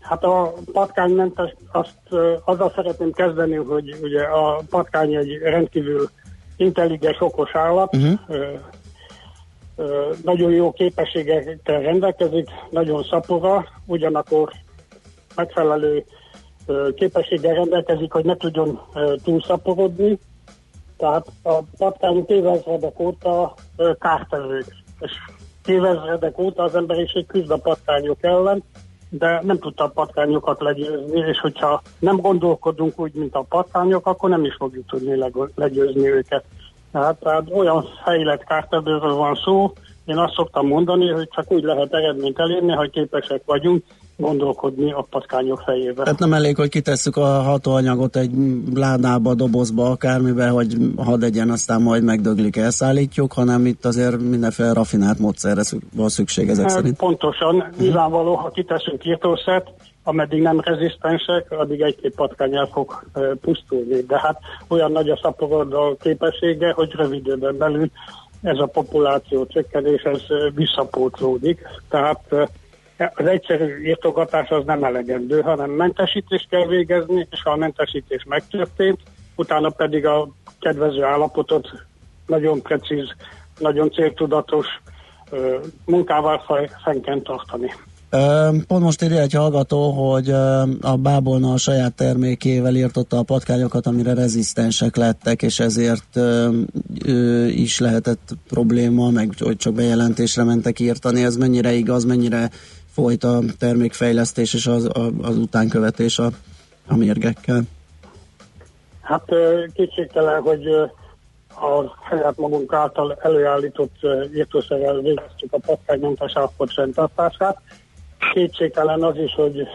Hát a patkánymentes, azt azzal szeretném kezdeni, hogy ugye a patkány egy rendkívül intelligens, okos állat, Mhm. ö, ö, nagyon jó képességekkel rendelkezik, nagyon szapora, ugyanakkor megfelelő képességgel rendelkezik, hogy ne tudjon túlszaporodni. Tehát a patkányok évezredek óta kártevők, és évezredek óta az emberiség küzd a patkányok ellen, de nem tudta a patkányokat legyőzni, és hogyha nem gondolkodunk úgy, mint a patkányok, akkor nem is fogjuk tudni leg- legyőzni őket. Tehát, tehát olyan fejlett kártevőről van szó, én azt szoktam mondani, hogy csak úgy lehet eredményt elérni, ha képesek vagyunk gondolkodni a patkányok fejébe. Tehát nem elég, hogy kitesszük a hatóanyagot egy ládába, dobozba, akármibe, hogy hadd egyen, aztán majd megdöglik, elszállítjuk, hanem itt azért mindenféle rafinált módszerre szük- van szükség ezek Hát, szerint. Pontosan, nyilvánvaló, ha kiteszünk írtószert, ameddig nem rezisztensek, addig egy-két patkány el fog pusztulni. De hát olyan nagy a szaporodó képessége, hogy rövid időben belül ez a populáció csökkenés, ez visszapótlódik. Tehát az egyszerű írtogatás az nem elegendő, hanem mentesítést kell végezni, és ha a mentesítés megtörtént, utána pedig a kedvező állapotot nagyon precíz, nagyon céltudatos munkával fe- fenn kell tartani. Pont most írja egy hallgató, hogy a Bábolna a saját termékével írtotta a patkányokat, amire rezisztensek lettek, és ezért is lehetett probléma, meg hogy csak bejelentésre mentek írtani. Ez mennyire igaz, mennyire folyt a termékfejlesztés és az, a, az utánkövetés a, a mérgekkel? Hát kétségtelen, hogy a saját magunk által előállított írtószerrel végeztük a patkánymentes állapot fenntartását. Kétségtelen az is, hogy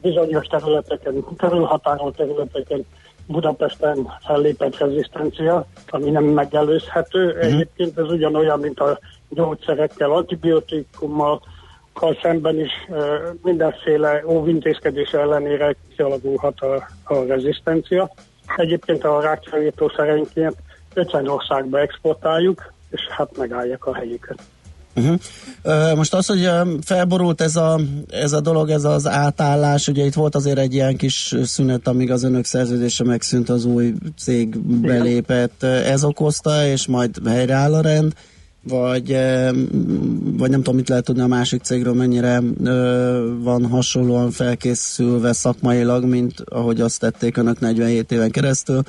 bizonyos területeken, körülhatárolt területeken Budapesten fellépett rezisztencia, ami nem megelőzhető. Egyébként ez ugyanolyan, mint a gyógyszerekkel, antibiotikummal, kal szemben is mindenféle óvintézkedés ellenére kialakulhat a, a rezisztencia. Egyébként a rákcsavírtószereinként 50 országba exportáljuk, és hát megállják a helyüket. Uh-huh. Most az, hogy felborult ez a, ez a dolog, ez az átállás, ugye itt volt azért egy ilyen kis szünet, amíg az önök szerződése megszűnt, az új cég belépett. Ez okozta, és majd helyreáll a rend, vagy, ö, vagy nem tudom, mit lehet tudni a másik cégről, mennyire ö, van hasonlóan felkészülve szakmailag, mint ahogy azt tették önök 47 éven keresztül.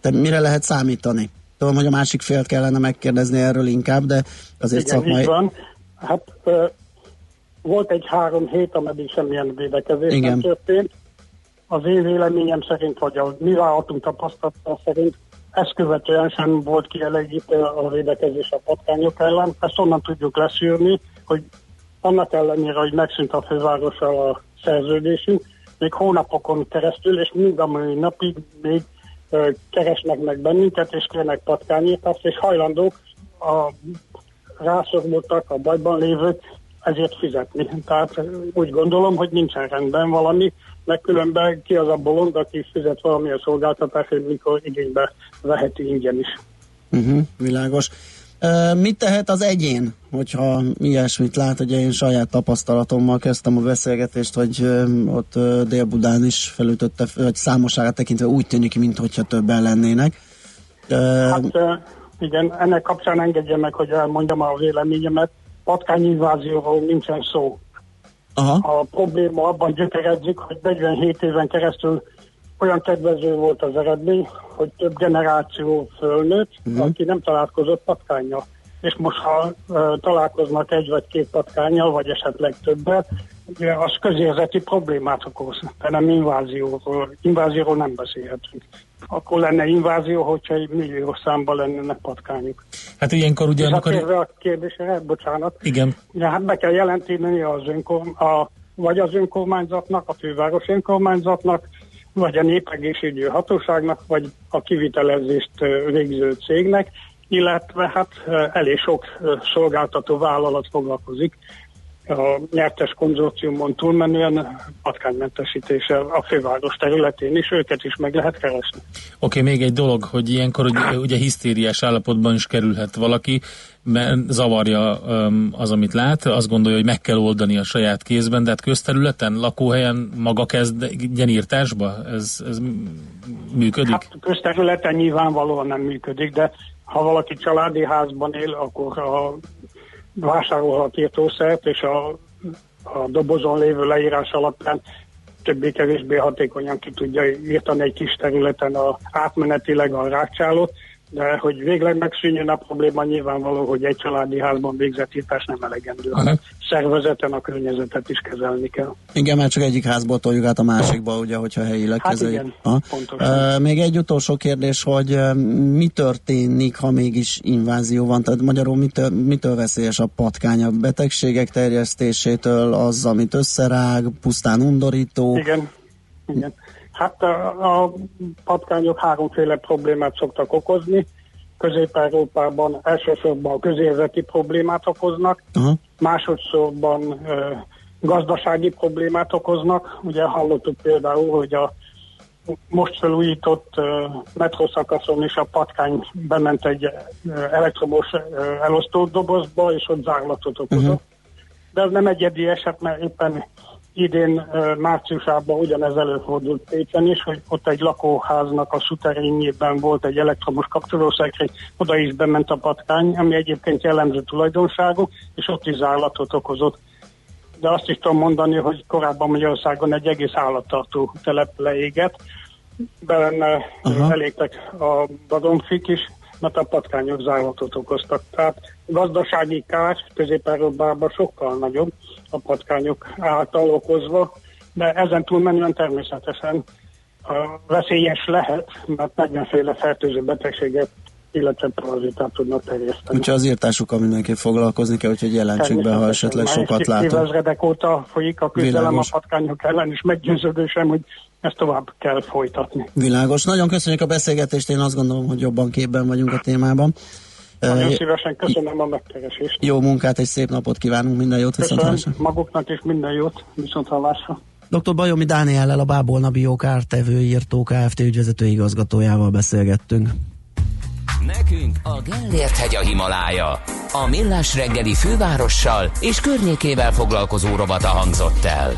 Tehát mire lehet számítani? Tudom, hogy a másik félt kellene megkérdezni erről inkább, de azért Igen, szakmai... van. Hát ö, volt egy három hét, ameddig semmilyen védekezés Igen. nem történt. Az én véleményem szerint, vagy a mi vállalatunk tapasztalata szerint ezt követően sem volt kielégítő a védekezés a patkányok ellen. Ezt onnan tudjuk leszűrni, hogy annak ellenére, hogy megszűnt a fővárossal a szerződésünk, még hónapokon keresztül, és mind a mai napig még ö, keresnek meg bennünket, és kérnek patkányírtást, és hajlandók a rászorultak, a bajban lévők ezért fizetni. Tehát úgy gondolom, hogy nincsen rendben valami, meg különben ki az a bolond, aki fizet valamilyen szolgáltatásért, mikor igénybe veheti ingyen is. Uh-huh, világos. Mit tehet az egyén, hogyha ilyesmit lát? Ugye én saját tapasztalatommal kezdtem a beszélgetést, hogy ott Dél-Budán is felütötte, vagy számosságát tekintve úgy tűnik, mintha többen lennének. Hát igen, ennek kapcsán engedje meg, hogy elmondjam a véleményemet. Patkányinvázióról nincsen szó. Aha. A probléma abban gyökeredzik, hogy 47 éven keresztül olyan kedvező volt az eredmény, hogy több generáció fölnőtt, uh-huh. aki nem találkozott patkányjal. És most, ha uh, találkoznak egy vagy két patkányjal, vagy esetleg többet, ugye az közérzeti problémát okoz, de nem invázióról. Invázióról nem beszélhetünk. Akkor lenne invázió, hogyha egy millió számban lennének patkányok. Hát ilyenkor ugye, amikor... Visszatérve a kérdésre, bocsánat, Igen, Ja, hát be kell jelenteni az önkorm- a, vagy az önkormányzatnak, a főváros önkormányzatnak, vagy a népegészségügyi hatóságnak, vagy a kivitelezést ö, végző cégnek, illetve hát ö, elég sok szolgáltató vállalat foglalkozik a nyertes konzorciumon túlmenően patkánymentesítéssel a főváros területén is, őket is meg lehet keresni. Oké, még egy dolog, hogy ilyenkor ugye, ugye hisztériás állapotban is kerülhet valaki, mert zavarja um, az, amit lát, azt gondolja, hogy meg kell oldani a saját kézben, de hát közterületen, lakóhelyen maga kezdjen írtásba? Ez, ez működik? Hát közterületen nyilvánvalóan nem működik, de ha valaki családi házban él, akkor a vásárolhat írtószert, és a, a dobozon lévő leírás alapján többé-kevésbé hatékonyan ki tudja írtani egy kis területen a átmenetileg a rákcsálót, De hogy végleg megszűnjön a probléma, nyilvánvaló, hogy egy családi házban végzett írtás nem elegendő, hanem szervezeten a környezetet is kezelni kell. Igen, mert csak egyik házból toljuk át a másikba, ugye, hogyha helyileg Hát kezeljük. igen, pontosan. Ö, még egy utolsó kérdés, hogy mi történik, ha mégis invázió van? Tehát magyarul mitől, mitől veszélyes a patkány? A betegségek terjesztésétől, az, amit összerág, pusztán undorító? Igen, igen. Hát a, a patkányok háromféle problémát szoktak okozni. Közép-Európában elsősorban a közérzeti problémát okoznak, Aha. másodszorban ö, gazdasági problémát okoznak. Ugye hallottuk például, hogy a most felújított ö, metrószakaszon is a patkány bement egy ö, elektromos ö, elosztó dobozba, és ott zárlatot okozott. Uh-huh. De ez nem egyedi eset, mert éppen idén márciusában ugyanez előfordult Pécsen is, hogy ott egy lakóháznak a szuterényében volt egy elektromos kapcsolószekrény, oda is bement a patkány, ami egyébként jellemző tulajdonságú, és ott is zárlatot okozott. De azt is tudom mondani, hogy korábban Magyarországon egy egész állattartó telep leégett, benne elégtek a vadonfik is, mert a patkányok zárlatot okoztak. Tehát gazdasági kár Közép-Európában sokkal nagyobb a patkányok által okozva, de ezen túlmenően természetesen veszélyes lehet, mert 40 féle fertőző betegséget, illetve parazitát tudnak terjeszteni. Úgyhogy az írtásukkal mindenképp foglalkozni kell, úgyhogy jelentsük be, ha esetleg sokat látunk. Évezredek óta folyik a küzdelem Világos. a patkányok ellen, és meggyőződésem, hogy ezt tovább kell folytatni. Világos. Nagyon köszönjük a beszélgetést, én azt gondolom, hogy jobban képben vagyunk a témában. Nagyon szívesen köszönöm a megkeresést. Jó munkát és szép napot kívánunk, minden jót Köszönöm viszontlátásra. maguknak is minden jót, viszont hallásra. Dr. Bajomi Dániellel a Bábolna Bio kártevő írtó Kft. ügyvezető igazgatójával beszélgettünk. Nekünk a Gellért hegy a Himalája. A Millás reggeli fővárossal és környékével foglalkozó rovata hangzott el.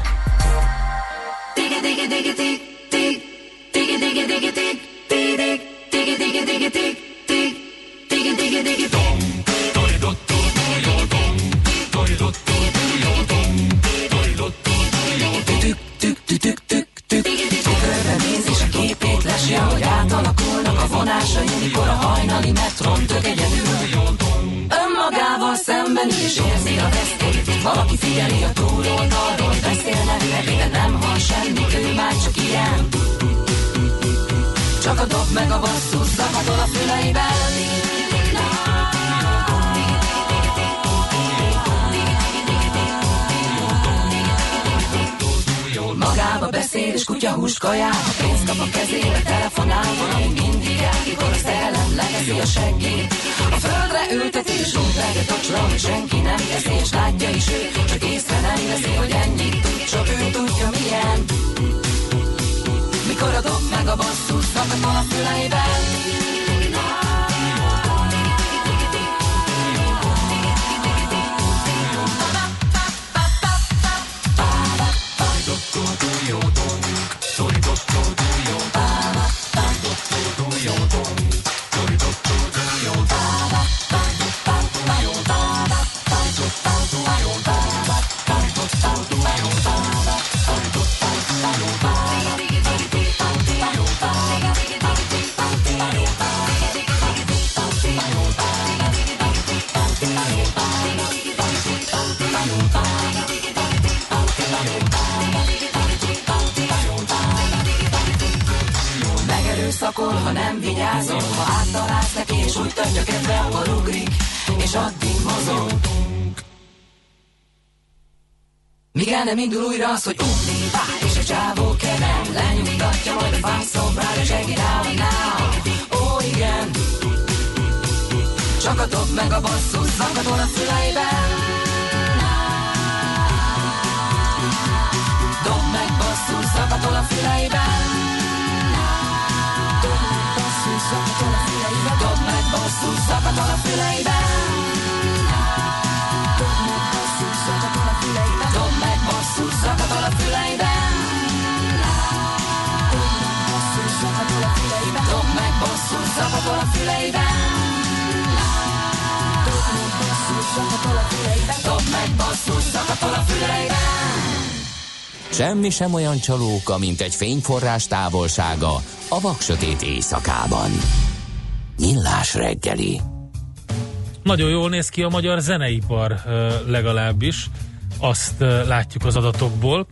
Önmagával szemben is érzi a veszélyt Valaki figyeli a túloldalról Beszélnek neki, de nem hall semmit csak ilyen Csak a dob meg a basszus Zakatol a füleiben beszél és kutya hús kajál Ha pénzt kap a kezébe, telefonál Valami mindig el, mikor az ellen leveszi a seggét. A földre ülteti és rúgleget a csra senki nem teszi és látja is ő Csak észre nem veszi, hogy ennyit tud Csak ő tudja milyen. Mikor a dob meg a basszus Zakatol a füleiben told you. Nem indul újra az, hogy ugni vár És a csávó kenem Lenyugtatja majd a fászombrál És egér out now Ó igen. Csak a dob meg a basszus Zakatol a füleiben Dob meg basszus Zakatol a füleiben basszus, zakatol a füleibe. Dob meg basszus, zakatol a füleibe basszus, zakatol a füleibe Dob meg basszus, zakatol a füleibe Semmi sem olyan csalóka, mint egy fényforrás távolsága a vaksötét éjszakában. Millás reggeli. Nagyon jól néz ki a magyar zeneipar legalábbis, azt látjuk az adatokból.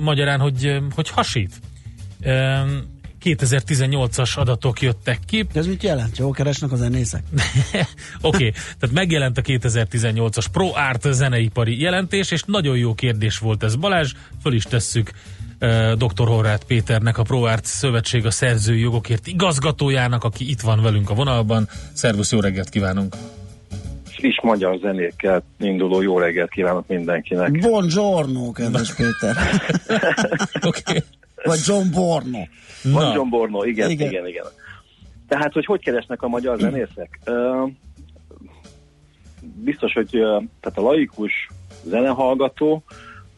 Magyarán, hogy, hogy hasít. Ö, 2018-as adatok jöttek ki. Ez mit jelent? Jól keresnek a zenészek? Oké, okay, tehát megjelent a 2018-as Pro Art zeneipari jelentés, és nagyon jó kérdés volt ez Balázs, föl is tesszük uh, dr. Horváth Péternek, a Pro Art Szövetség a szerzői jogokért igazgatójának, aki itt van velünk a vonalban. Szervusz, jó reggelt kívánunk! friss magyar zenékkel induló jó reggelt kívánok mindenkinek. Buongiorno, kedves Péter. okay. Vagy John Borno. Van John Borno, igen, Igen. igen, igen. Tehát, hogy hogy keresnek a magyar zenészek? Uh, biztos, hogy uh, tehát a laikus zenehallgató,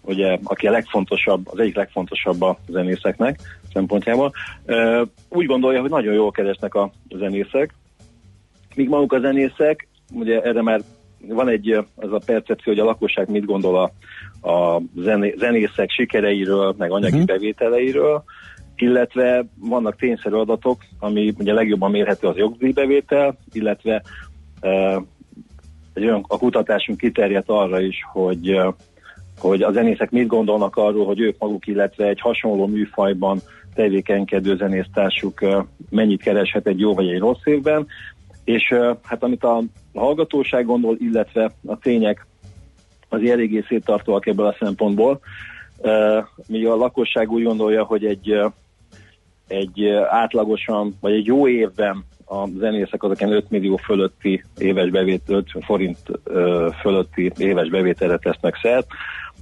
ugye, aki a legfontosabb, az egyik legfontosabb a zenészeknek szempontjából, uh, úgy gondolja, hogy nagyon jól keresnek a zenészek, míg maguk a zenészek, ugye erre már van egy az a percepció, hogy a lakosság mit gondol a, a zené, zenészek sikereiről, meg anyagi uh-huh. bevételeiről, illetve vannak tényszerű adatok, ami ugye legjobban mérhető az jogdíjbevétel, illetve uh, egy olyan, a kutatásunk kiterjedt arra is, hogy, uh, hogy a zenészek mit gondolnak arról, hogy ők maguk, illetve egy hasonló műfajban tevékenykedő zenésztársuk uh, mennyit kereshet egy jó vagy egy rossz évben, és hát amit a hallgatóság gondol, illetve a tények az eléggé széttartóak ebből a szempontból, míg a lakosság úgy gondolja, hogy egy egy átlagosan, vagy egy jó évben a zenészek azok 5 millió fölötti éves bevétel, 5 forint fölötti éves bevételre tesznek szert,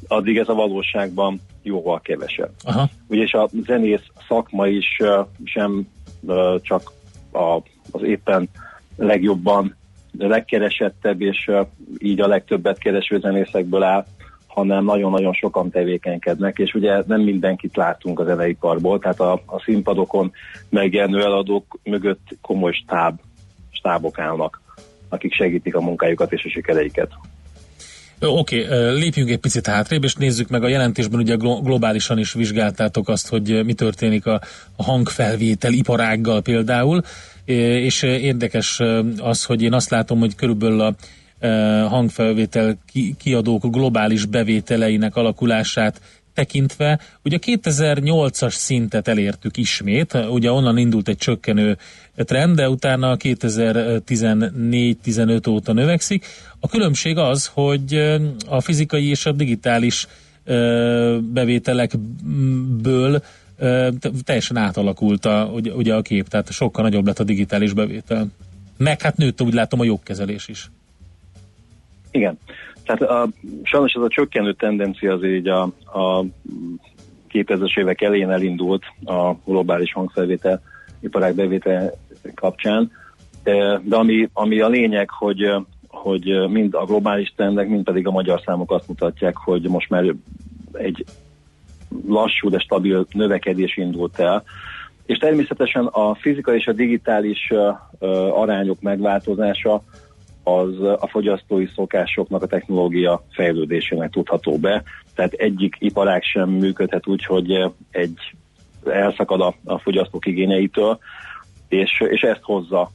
addig ez a valóságban jóval kevesebb. Aha. Ugyanis a zenész szakma is sem csak a, az éppen legjobban, legkeresettebb és így a legtöbbet kereső zenészekből áll, hanem nagyon-nagyon sokan tevékenykednek, és ugye nem mindenkit látunk a zeneiparból, tehát a, a színpadokon megjelenő eladók mögött komoly stáb, stábok állnak, akik segítik a munkájukat és a sikereiket. Oké, okay, lépjünk egy picit hátrébb, és nézzük meg a jelentésben, ugye glo- globálisan is vizsgáltátok azt, hogy mi történik a hangfelvétel iparággal például, és érdekes az, hogy én azt látom, hogy körülbelül a hangfelvétel kiadók globális bevételeinek alakulását tekintve, ugye 2008-as szintet elértük ismét, ugye onnan indult egy csökkenő trend, de utána 2014-15 óta növekszik. A különbség az, hogy a fizikai és a digitális bevételekből teljesen átalakult a, ugye, a kép, tehát sokkal nagyobb lett a digitális bevétel. Meg hát nőtt, úgy látom, a jogkezelés is. Igen. Tehát a, sajnos ez a csökkenő tendencia az így a, a 2000-es évek elején elindult a globális hangfelvétel iparág bevétel kapcsán, de, de ami, ami a lényeg, hogy, hogy mind a globális trendek, mind pedig a magyar számok azt mutatják, hogy most már egy lassú, de stabil növekedés indult el, és természetesen a fizikai és a digitális arányok megváltozása az a fogyasztói szokásoknak a technológia fejlődésének tudható be. Tehát egyik iparág sem működhet úgy, hogy egy elszakad a, a fogyasztók igényeitől, és, és ezt hozza,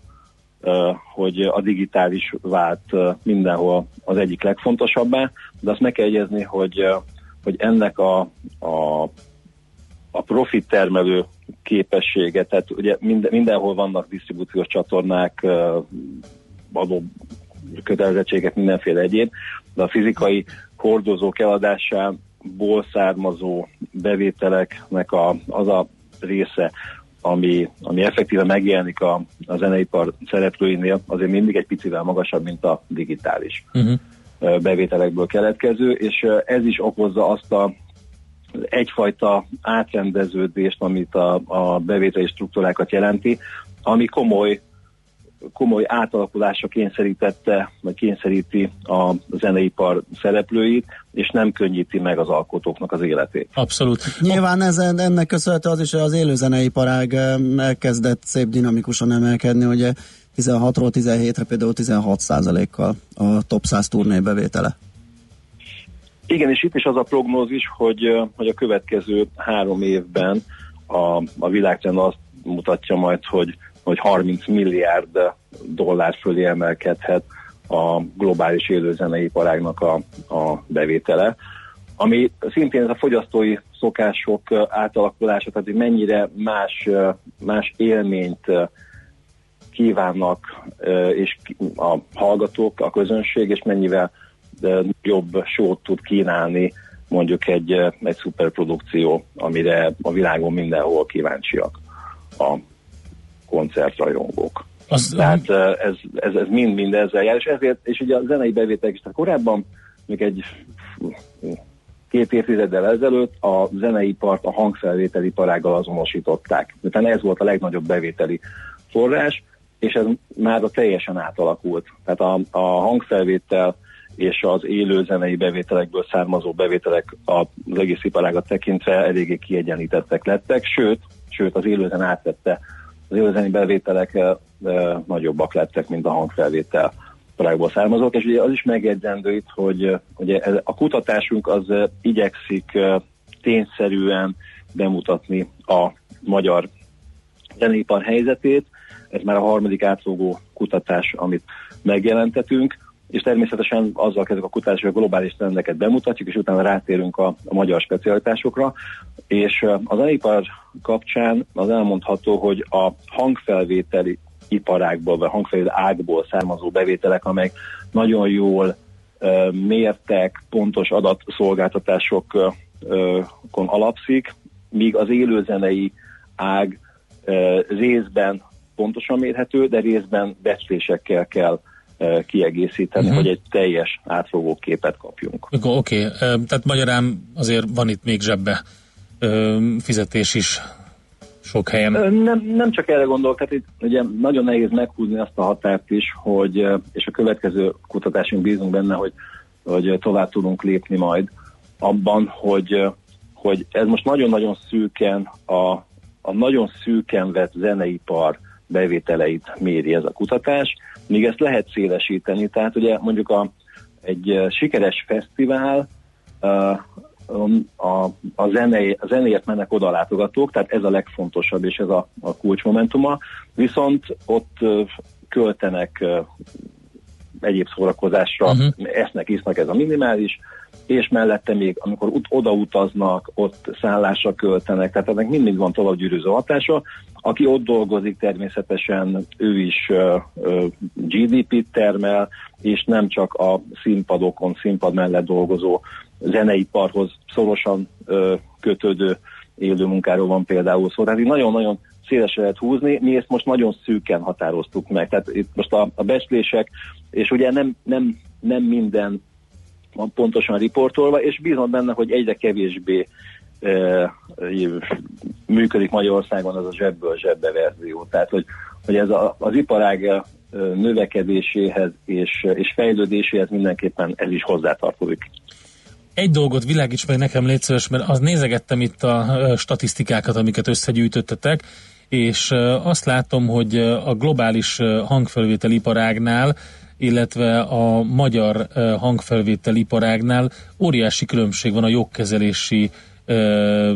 hogy a digitális vált mindenhol az egyik legfontosabbá, de azt meg kell jegyezni, hogy, hogy ennek a, a, a profit termelő képessége, tehát ugye minden, mindenhol vannak disztribúciós csatornák, adó kötelezettségek, mindenféle egyéb, de a fizikai hordozók eladásából származó bevételeknek a, az a része, ami, ami effektíve megjelenik a, a zeneipar szereplőinél, azért mindig egy picivel magasabb, mint a digitális uh-huh. Bevételekből keletkező, és ez is okozza azt a egyfajta átrendeződést, amit a, a bevételi struktúrákat jelenti, ami komoly komoly átalakulásra kényszerítette, vagy kényszeríti a zeneipar szereplőit, és nem könnyíti meg az alkotóknak az életét. Abszolút. Nyilván ezen, ennek köszönhető az is, hogy az élőzeneiparág elkezdett szép dinamikusan emelkedni, ugye 16-ról 17-re például 16 kal a top 100 turné bevétele. Igen, és itt is az a prognózis, hogy, hogy a következő három évben a, a világtrend azt mutatja majd, hogy hogy 30 milliárd dollár fölé emelkedhet a globális élőzeneiparágnak a, a bevétele, ami szintén ez a fogyasztói szokások átalakulása, tehát hogy mennyire más, más élményt kívánnak és a hallgatók, a közönség, és mennyivel jobb sót tud kínálni mondjuk egy, egy szuperprodukció, amire a világon mindenhol kíváncsiak a koncertrajongók. Az, Tehát ez, ez, ez mind-mind ezzel jár, és ezért, és ugye a zenei bevételek is, tehát korábban, még egy két évtizeddel ezelőtt a zeneipart a hangfelvételiparággal azonosították. Utána ez volt a legnagyobb bevételi forrás, és ez már teljesen átalakult. Tehát a, a hangfelvétel és az élő zenei bevételekből származó bevételek az egész iparágat tekintve eléggé kiegyenlítettek lettek, sőt, sőt az élőzen átvette az élőzeni bevételek e, nagyobbak lettek, mint a hangfelvétel iparágból származók, és ugye az is megjegyzendő itt, hogy ugye ez- a kutatásunk az igyekszik tényszerűen bemutatni a magyar zeneipar helyzetét. Ez már a harmadik átfogó kutatás, amit megjelentetünk, és természetesen azzal kezdjük a kutatás, hogy a globális trendeket bemutatjuk, és utána rátérünk a, a magyar specialitásokra. És ö, a zeneipar kapcsán az elmondható, hogy a hangfelvételi iparágból, vagy hangfelvételi ágból származó bevételek, amelyek nagyon jól mértek, pontos adatszolgáltatásokon alapszik, míg az élőzenei ág részben pontosan mérhető, de részben becslésekkel kell ö, kiegészíteni, Mhm. hogy egy teljes átfogó képet kapjunk. Oké, okay. tehát magyarán azért van itt még zsebbe ö, fizetés is sok helyen. Nem, nem csak erre gondolok, tehát itt ugye nagyon nehéz meghúzni azt a határt is, hogy, és a következő kutatásunk bízunk benne, hogy, hogy tovább tudunk lépni majd abban, hogy, hogy ez most nagyon-nagyon szűken a, a nagyon szűken vett zeneipar bevételeit méri ez a kutatás, míg ezt lehet szélesíteni. Tehát ugye mondjuk a, egy ö, sikeres fesztivál ö, a, a, zené, a zenéért mennek oda a látogatók, tehát ez a legfontosabb, és ez a, a kulcsmomentuma. Viszont ott ö, költenek egyéb szórakozásra, uh-huh. esznek, isznak, ez a minimális, és mellette még, amikor ut- odautaznak, ott szállásra költenek, tehát ennek mindig van tovább gyűrűző hatása. Aki ott dolgozik, természetesen ő is ö, ö, GDP-t termel, és nem csak a színpadokon, színpad mellett dolgozó zeneiparhoz szorosan ö, kötődő élő munkáról van például szó. Tehát nagyon-nagyon szélesre lehet húzni, mi ezt most nagyon szűken határoztuk meg. Tehát itt most a, a becslések, és ugye nem, nem, nem minden van pontosan riportolva, és bízom benne, hogy egyre kevésbé e, működik Magyarországon az a zsebből zsebbe verzió. Tehát, hogy, hogy ez a, az iparág növekedéséhez és, és fejlődéséhez mindenképpen ez is hozzátartozik. Egy dolgot világíts meg nekem, légy mert az nézegettem itt a statisztikákat, amiket összegyűjtöttetek, és azt látom, hogy a globális hangfelvételiparágnál, illetve a magyar ö, hangfelvételiparágnál óriási különbség van a jogkezelési ö,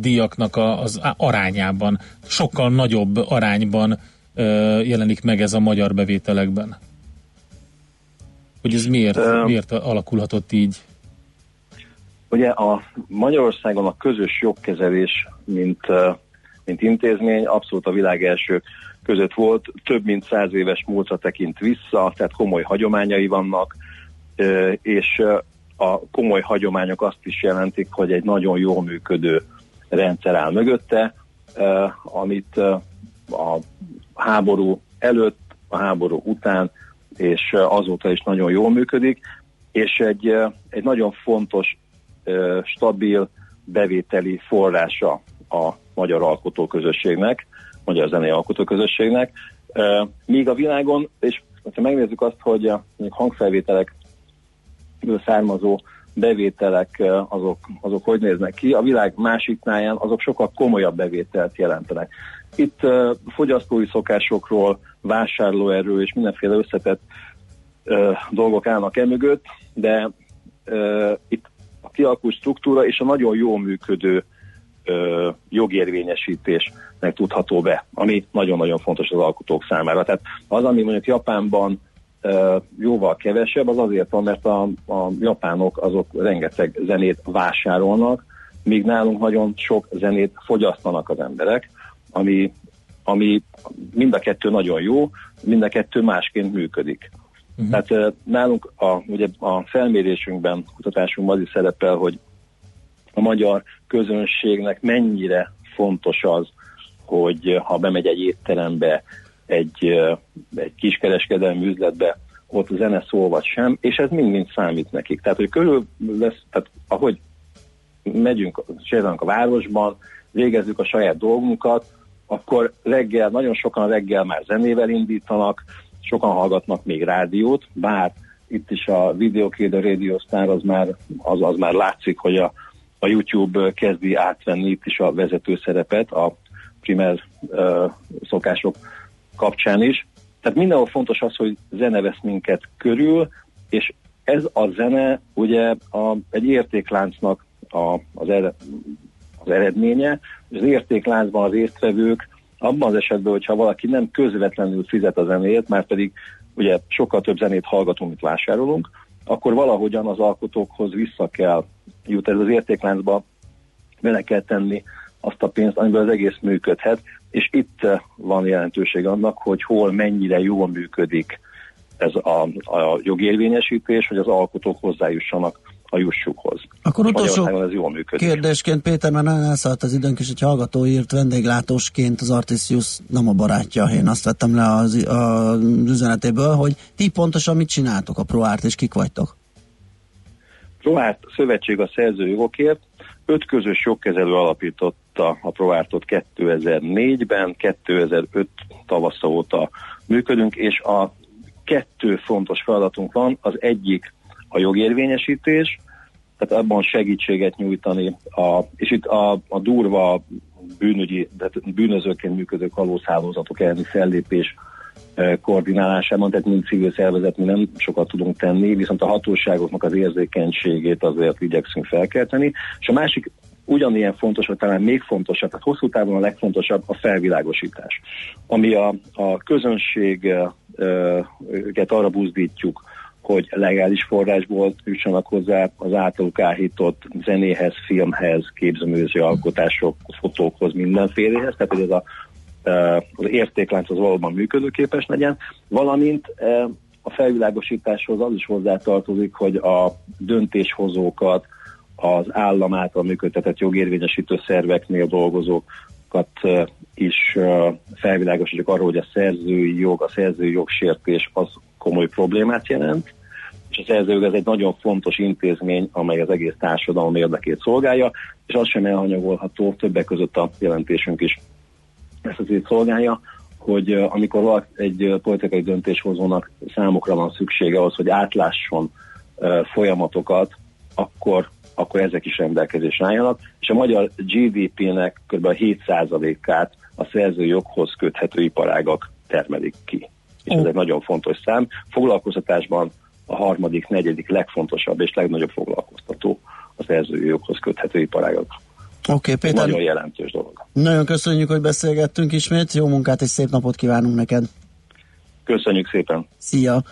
díjaknak a, az arányában. Sokkal nagyobb arányban ö, jelenik meg ez a magyar bevételekben. Hogy ez miért, miért alakulhatott így? Ugye a Magyarországon a közös jogkezelés, mint, mint intézmény abszolút a világ első között volt, több mint száz éves múltra tekint vissza, tehát komoly hagyományai vannak, és a komoly hagyományok azt is jelentik, hogy egy nagyon jól működő rendszer áll mögötte, amit a háború előtt, a háború után, és azóta is nagyon jól működik, és egy, egy nagyon fontos stabil bevételi forrása a magyar alkotóközösségnek, magyar zenei alkotóközösségnek. Míg a világon, és ha megnézzük azt, hogy a mondjuk hangfelvételekből származó bevételek azok, azok hogy néznek ki, a világ másik táján azok sokkal komolyabb bevételt jelentenek. Itt fogyasztói szokásokról, vásárlóerő és mindenféle összetett dolgok állnak e mögött, de itt a kialakult struktúra és a nagyon jól működő ö, jogérvényesítésnek tudható be, ami nagyon-nagyon fontos az alkotók számára. Tehát az, ami mondjuk Japánban ö, jóval kevesebb, az azért van, mert a, a japánok azok rengeteg zenét vásárolnak, míg nálunk nagyon sok zenét fogyasztanak az emberek, ami, ami mind a kettő nagyon jó, mind a kettő másként működik. Uh-huh. Tehát nálunk a, ugye a felmérésünkben, kutatásunkban az is szerepel, hogy a magyar közönségnek mennyire fontos az, hogy eh, ha bemegy egy étterembe, egy, eh, egy kiskereskedelmi üzletbe, ott zene szól vagy sem, és ez mind-mind számít nekik. Tehát, hogy körül lesz, tehát ahogy megyünk, sétálunk a városban, végezzük a saját dolgunkat, akkor reggel, nagyon sokan reggel már zenével indítanak, sokan hallgatnak még rádiót, bár itt is a videókéd, a Radio Star az már, az, az már látszik, hogy a, a YouTube kezdi átvenni itt is a vezető szerepet a primer szokások kapcsán is. Tehát mindenhol fontos az, hogy zene vesz minket körül, és ez a zene ugye a, egy értékláncnak a, az, ered, az eredménye, és az értékláncban az résztvevők abban az esetben, hogyha valaki nem közvetlenül fizet a zenéért, már pedig ugye sokkal több zenét hallgatunk, mint vásárolunk, akkor valahogyan az alkotókhoz vissza kell jut. Ez az értékláncba, bele kell tenni azt a pénzt, amiből az egész működhet, és itt eh, van jelentőség annak, hogy hol mennyire jól működik ez a, a jogérvényesítés, hogy az alkotók hozzájussanak a jussukhoz. Akkor utolsó ez jól működik. kérdésként, Péter, mert nagyon elszállt az időnk, és egy hallgató írt vendéglátósként az Artisius nem a barátja. Én azt vettem le az, az üzenetéből, hogy ti pontosan mit csináltok a ProArt, és kik vagytok? ProArt Szövetség a szerzőjogokért, öt közös jogkezelő alapította a ProArtot 2004-ben, 2005 tavasza óta működünk, és a kettő fontos feladatunk van, az egyik a jogérvényesítés, tehát abban segítséget nyújtani, a, és itt a, a durva bűnügyi, tehát bűnözőként működő kalózhálózatok elleni fellépés eh, koordinálásában, tehát mind civil szervezet, mi nem sokat tudunk tenni, viszont a hatóságoknak az érzékenységét azért igyekszünk felkelteni. És a másik ugyanilyen fontos, vagy talán még fontosabb, tehát hosszú távon a legfontosabb a felvilágosítás, ami a, a közönséget arra buzdítjuk, hogy legális forrásból jussanak hozzá az általuk áhított zenéhez, filmhez, képzőművészeti alkotások, fotókhoz, mindenfélehez, tehát hogy ez a, eh, az értéklánc az valóban működőképes legyen, valamint eh, a felvilágosításhoz az is hozzátartozik, hogy a döntéshozókat, az állam által működtetett jogérvényesítő szerveknél dolgozókat eh, is felvilágosítjuk arról, hogy a szerzői jog, a szerzői jogsértés az komoly problémát jelent, és a szerzőjog ez egy nagyon fontos intézmény, amely az egész társadalom érdekét szolgálja, és az sem elhanyagolható, többek között a jelentésünk is ezt az így szolgálja, hogy amikor egy politikai döntéshozónak számukra van szüksége ahhoz, hogy átlásson folyamatokat, akkor, akkor ezek is rendelkezésre álljanak, és a magyar GDP-nek kb. 7%-át a szerzőjoghoz köthető iparágak termelik ki. És ez egy nagyon fontos szám. Foglalkoztatásban a harmadik, negyedik legfontosabb és legnagyobb foglalkoztató a szerzői joghoz köthető iparágak. Oké, okay, Péter. Nagyon jelentős dolog. Nagyon köszönjük, hogy beszélgettünk ismét. Jó munkát és szép napot kívánunk neked. Köszönjük szépen. Szia!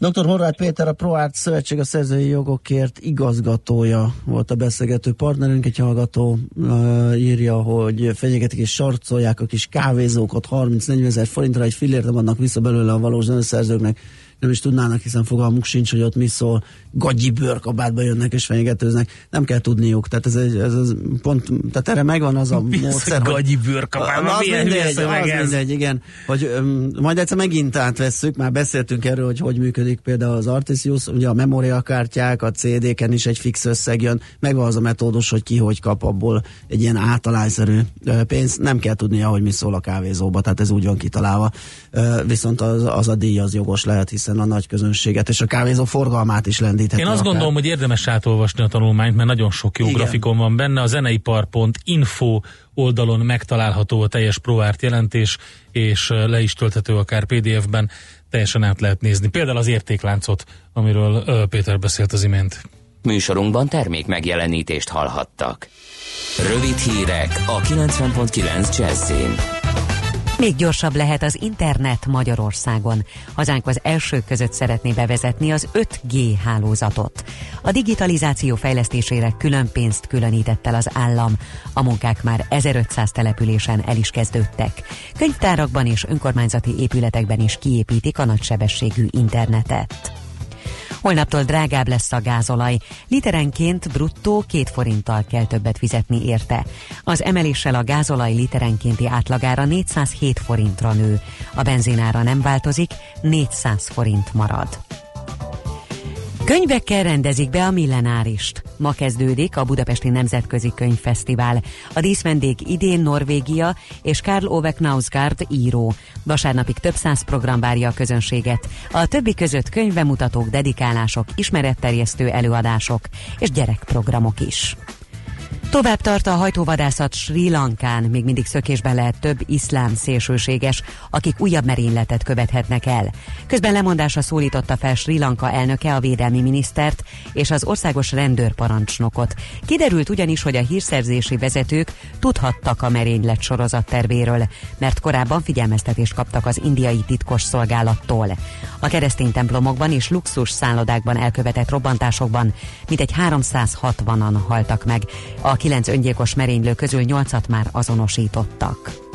Dr. Horváth Péter, a ProArt Szövetség a Szerzői Jogokért igazgatója volt a beszélgető partnerünk. Egy hallgató uh, írja, hogy fenyegetik és sarcolják a kis kávézókat 30-40 ezer forintra, egy fillért nem adnak vissza belőle a valós zeneszerzőknek nem is tudnának, hiszen fogalmuk sincs, hogy ott mi szól, gagyi bőrkabátba jönnek és fenyegetőznek, nem kell tudniuk, tehát ez, egy, ez, ez pont, tehát erre megvan az a Mi módszer, hogy gagyi bőrkabátba? az Milyen mindegy, az ez? mindegy, igen, hogy um, majd egyszer megint átvesszük, már beszéltünk erről, hogy hogy működik például az Artisius, ugye a memóriakártyák, a CD-ken is egy fix összeg jön, megvan az a metódus, hogy ki hogy kap abból egy ilyen általányszerű pénzt, nem kell tudnia, hogy mi szól a kávézóba, tehát ez úgy van kitalálva, viszont az, az a díj az jogos lehet, hiszen a nagy közönséget és a kávézó forgalmát is lendítheti. Én azt akár. gondolom, hogy érdemes átolvasni a tanulmányt, mert nagyon sok jó Igen. grafikon van benne. A zeneipar.info oldalon megtalálható a teljes ProArt jelentés, és le is tölthető akár PDF-ben, teljesen át lehet nézni. Például az értékláncot, amiről Péter beszélt az imént. Műsorunkban termék megjelenítést hallhattak. Rövid hírek a 90.9 Jazzin. Még gyorsabb lehet az internet Magyarországon. Hazánk az első között szeretné bevezetni az 5G hálózatot. A digitalizáció fejlesztésére külön pénzt különített el az állam. A munkák már 1500 településen el is kezdődtek. Könyvtárakban és önkormányzati épületekben is kiépítik a nagysebességű internetet. Holnaptól drágább lesz a gázolaj. Literenként bruttó két forinttal kell többet fizetni érte. Az emeléssel a gázolaj literenkénti átlagára 407 forintra nő. A benzinára nem változik, 400 forint marad. Könyvekkel rendezik be a millenárist. Ma kezdődik a Budapesti Nemzetközi Könyvfesztivál. A díszvendég idén Norvégia és Karl Ove Knausgaard író. Vasárnapig több száz program várja a közönséget. A többi között könyvemutatók, dedikálások, ismeretterjesztő előadások és gyerekprogramok is. Tovább tart a hajtóvadászat Sri Lankán, még mindig szökésben lehet több iszlám szélsőséges, akik újabb merényletet követhetnek el. Közben lemondásra szólította fel Sri Lanka elnöke a védelmi minisztert és az országos rendőrparancsnokot. Kiderült ugyanis, hogy a hírszerzési vezetők tudhattak a merénylet sorozat tervéről, mert korábban figyelmeztetést kaptak az indiai titkos szolgálattól. A keresztény templomokban és luxus szállodákban elkövetett robbantásokban mintegy 360-an haltak meg. A kilenc öngyilkos merénylő közül nyolcat már azonosítottak.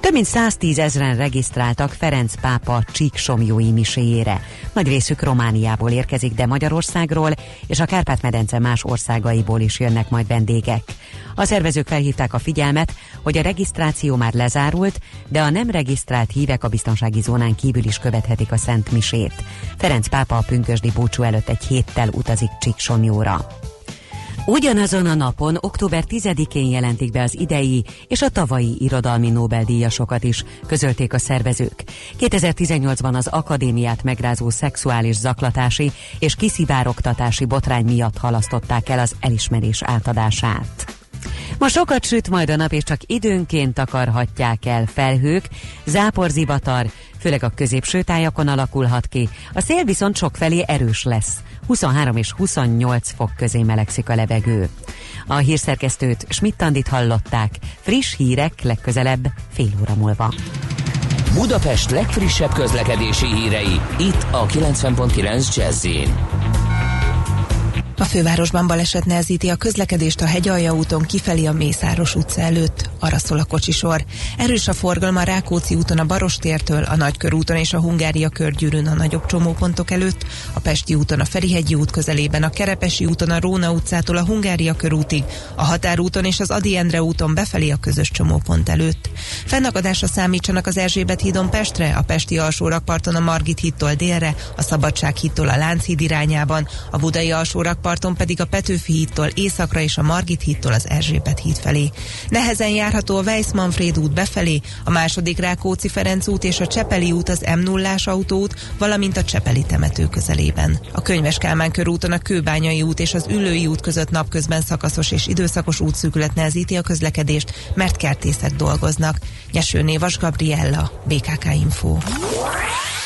Több mint 110 ezeren regisztráltak Ferenc pápa csíksomjói miséjére. Nagy részük Romániából érkezik, de Magyarországról és a Kárpát-medence más országaiból is jönnek majd vendégek. A szervezők felhívták a figyelmet, hogy a regisztráció már lezárult, de a nem regisztrált hívek a biztonsági zónán kívül is követhetik a Szent Misét. Ferenc pápa a pünkösdi búcsú előtt egy héttel utazik Csíksomjóra. Ugyanazon a napon, október 10-én jelentik be az idei és a tavalyi irodalmi Nobel-díjasokat is, közölték a szervezők. 2018-ban az akadémiát megrázó szexuális zaklatási és kiszivárogtatási botrány miatt halasztották el az elismerés átadását. Ma sokat süt majd a nap, és csak időnként akarhatják el felhők, záporzivatar, főleg a középső tájakon alakulhat ki. A szél viszont sokfelé erős lesz. 23 és 28 fok közé melegszik a levegő. A hírszerkesztőt Schmidt-Tandit hallották. Friss hírek legközelebb fél óra múlva. Budapest legfrissebb közlekedési hírei, itt a 90.9 jazz A fővárosban baleset nehezíti a közlekedést a Hegyalja úton kifelé a Mészáros utca előtt. Arra szól a kocsisor. Erős a forgalma a Rákóczi úton a Barostértől, a Nagykörúton és a Hungária körgyűrűn a nagyobb csomópontok előtt, a Pesti úton a Ferihegyi út közelében, a Kerepesi úton a Róna utcától a Hungária körútig, a Határúton és az Adi Endre úton befelé a közös csomópont előtt. Fennakadásra számítsanak az Erzsébet hídon Pestre, a Pesti alsórakparton a Margit hídtól délre, a Szabadság hídtól a Lánchíd irányában, a Budai alsórakparton pedig a Petőfi hídtól északra és a Margit hídtól az Erzsébet híd felé. Nehezen járható a Weiss-Manfred út befelé, a második Rákóczi Ferenc út és a Csepeli út az m 0 autóút, valamint a Csepeli temető közelében. A Könyves Kálmán körúton a Kőbányai út és az Ülői út között napközben szakaszos és időszakos útszűkület nehezíti a közlekedést, mert kertészek dolgoznak. Nyeső Névas Gabriella, BKK Info.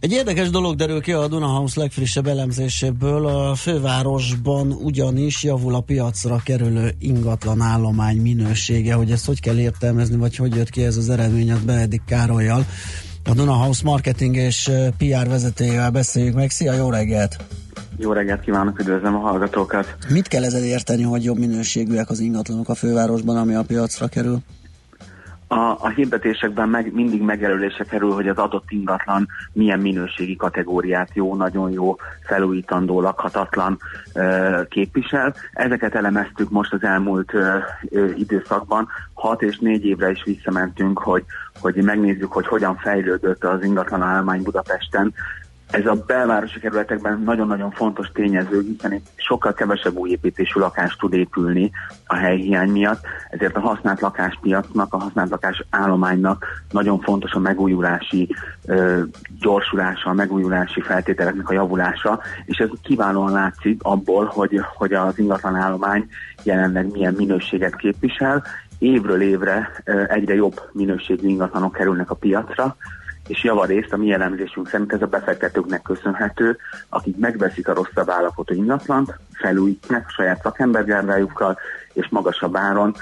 Egy érdekes dolog derül ki a Dunahouse legfrissebb elemzéséből. A fővárosban ugyanis javul a piacra kerülő ingatlan állomány minősége. Hogy ezt hogy kell értelmezni, vagy hogy jött ki ez az eredmény, az Benedik Károlyjal. A Dunahouse marketing és eh, PR vezetőjével beszéljük meg. Szia, jó reggelt! Jó reggelt kívánok, üdvözlöm a hallgatókat! Mit kell ezzel érteni, hogy jobb minőségűek az ingatlanok a fővárosban, ami a piacra kerül? A, a hirdetésekben meg, mindig megjelölése kerül, hogy az adott ingatlan milyen minőségi kategóriát jó, nagyon jó, felújítandó, lakhatatlan ö, képvisel. Ezeket elemeztük most az elmúlt ö, ö, időszakban. Hat és négy évre is visszamentünk, hogy, hogy megnézzük, hogy hogyan fejlődött az ingatlan állomány Budapesten. Ez a belvárosi kerületekben nagyon-nagyon fontos tényező, hiszen itt sokkal kevesebb új építésű lakás tud épülni a helyhiány miatt, ezért a használt lakáspiacnak, a használt lakás állománynak nagyon fontos a megújulási ö, gyorsulása, a megújulási feltételeknek a javulása, és ez kiválóan látszik abból, hogy, hogy az ingatlan állomány jelenleg milyen minőséget képvisel, évről évre egyre jobb minőségű ingatlanok kerülnek a piacra, és javarészt a mi elemzésünk szerint ez a befektetőknek köszönhető, akik megveszik a rosszabb állapotú ingatlant, felújítják saját szakembergárdájukkal, és magasabb áron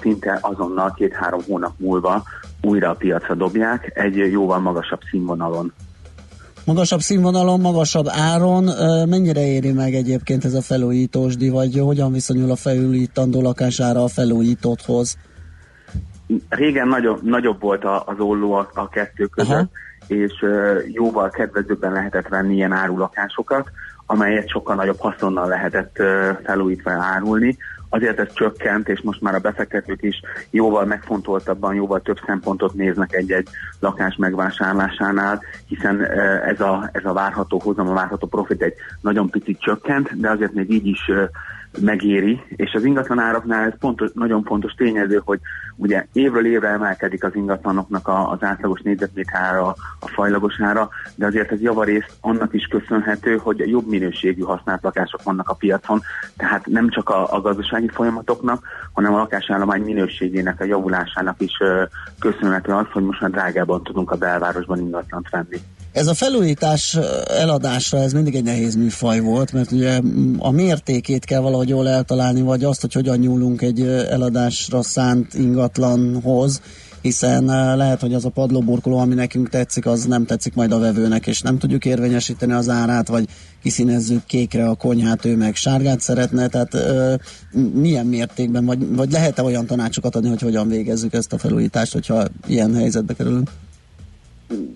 szinte azonnal két-három hónap múlva újra a piacra dobják egy jóval magasabb színvonalon. Magasabb színvonalon, magasabb áron, mennyire éri meg egyébként ez a felújítósdi, vagy hogyan viszonyul a felújítandó lakására a felújítotthoz? Régen nagyobb, nagyobb volt a, az olló a, a kettő között, Aha. és ö, jóval kedvezőbben lehetett venni ilyen árulakásokat, amelyet sokkal nagyobb haszonnal lehetett ö, felújítva árulni. Azért ez csökkent, és most már a befektetők is jóval megfontoltabban, jóval több szempontot néznek egy-egy lakás megvásárlásánál, hiszen ö, ez a, ez a várható hozam, a várható profit egy nagyon picit csökkent, de azért még így is ö, megéri, és az ingatlan áraknál ez pontos, nagyon fontos tényező, hogy ugye évről évre emelkedik az ingatlanoknak a, az átlagos négyzetméterára, a fajlagos ára, de azért ez javarészt annak is köszönhető, hogy jobb minőségű használt lakások vannak a piacon, tehát nem csak a, a gazdasági folyamatoknak, hanem a lakásállomány minőségének, a javulásának is ö, köszönhető az, hogy most már drágában tudunk a belvárosban ingatlant venni. Ez a felújítás eladásra, ez mindig egy nehéz műfaj volt, mert ugye a mértékét kell valahogy jól eltalálni, vagy azt, hogy hogyan nyúlunk egy eladásra szánt ingatlanhoz, hiszen lehet, hogy az a padlóburkoló, ami nekünk tetszik, az nem tetszik majd a vevőnek, és nem tudjuk érvényesíteni az árát, vagy kiszínezzük kékre a konyhát, ő meg sárgát szeretne, tehát ö, milyen mértékben, vagy, vagy lehet-e olyan tanácsokat adni, hogy hogyan végezzük ezt a felújítást, hogyha ilyen helyzetbe kerülünk?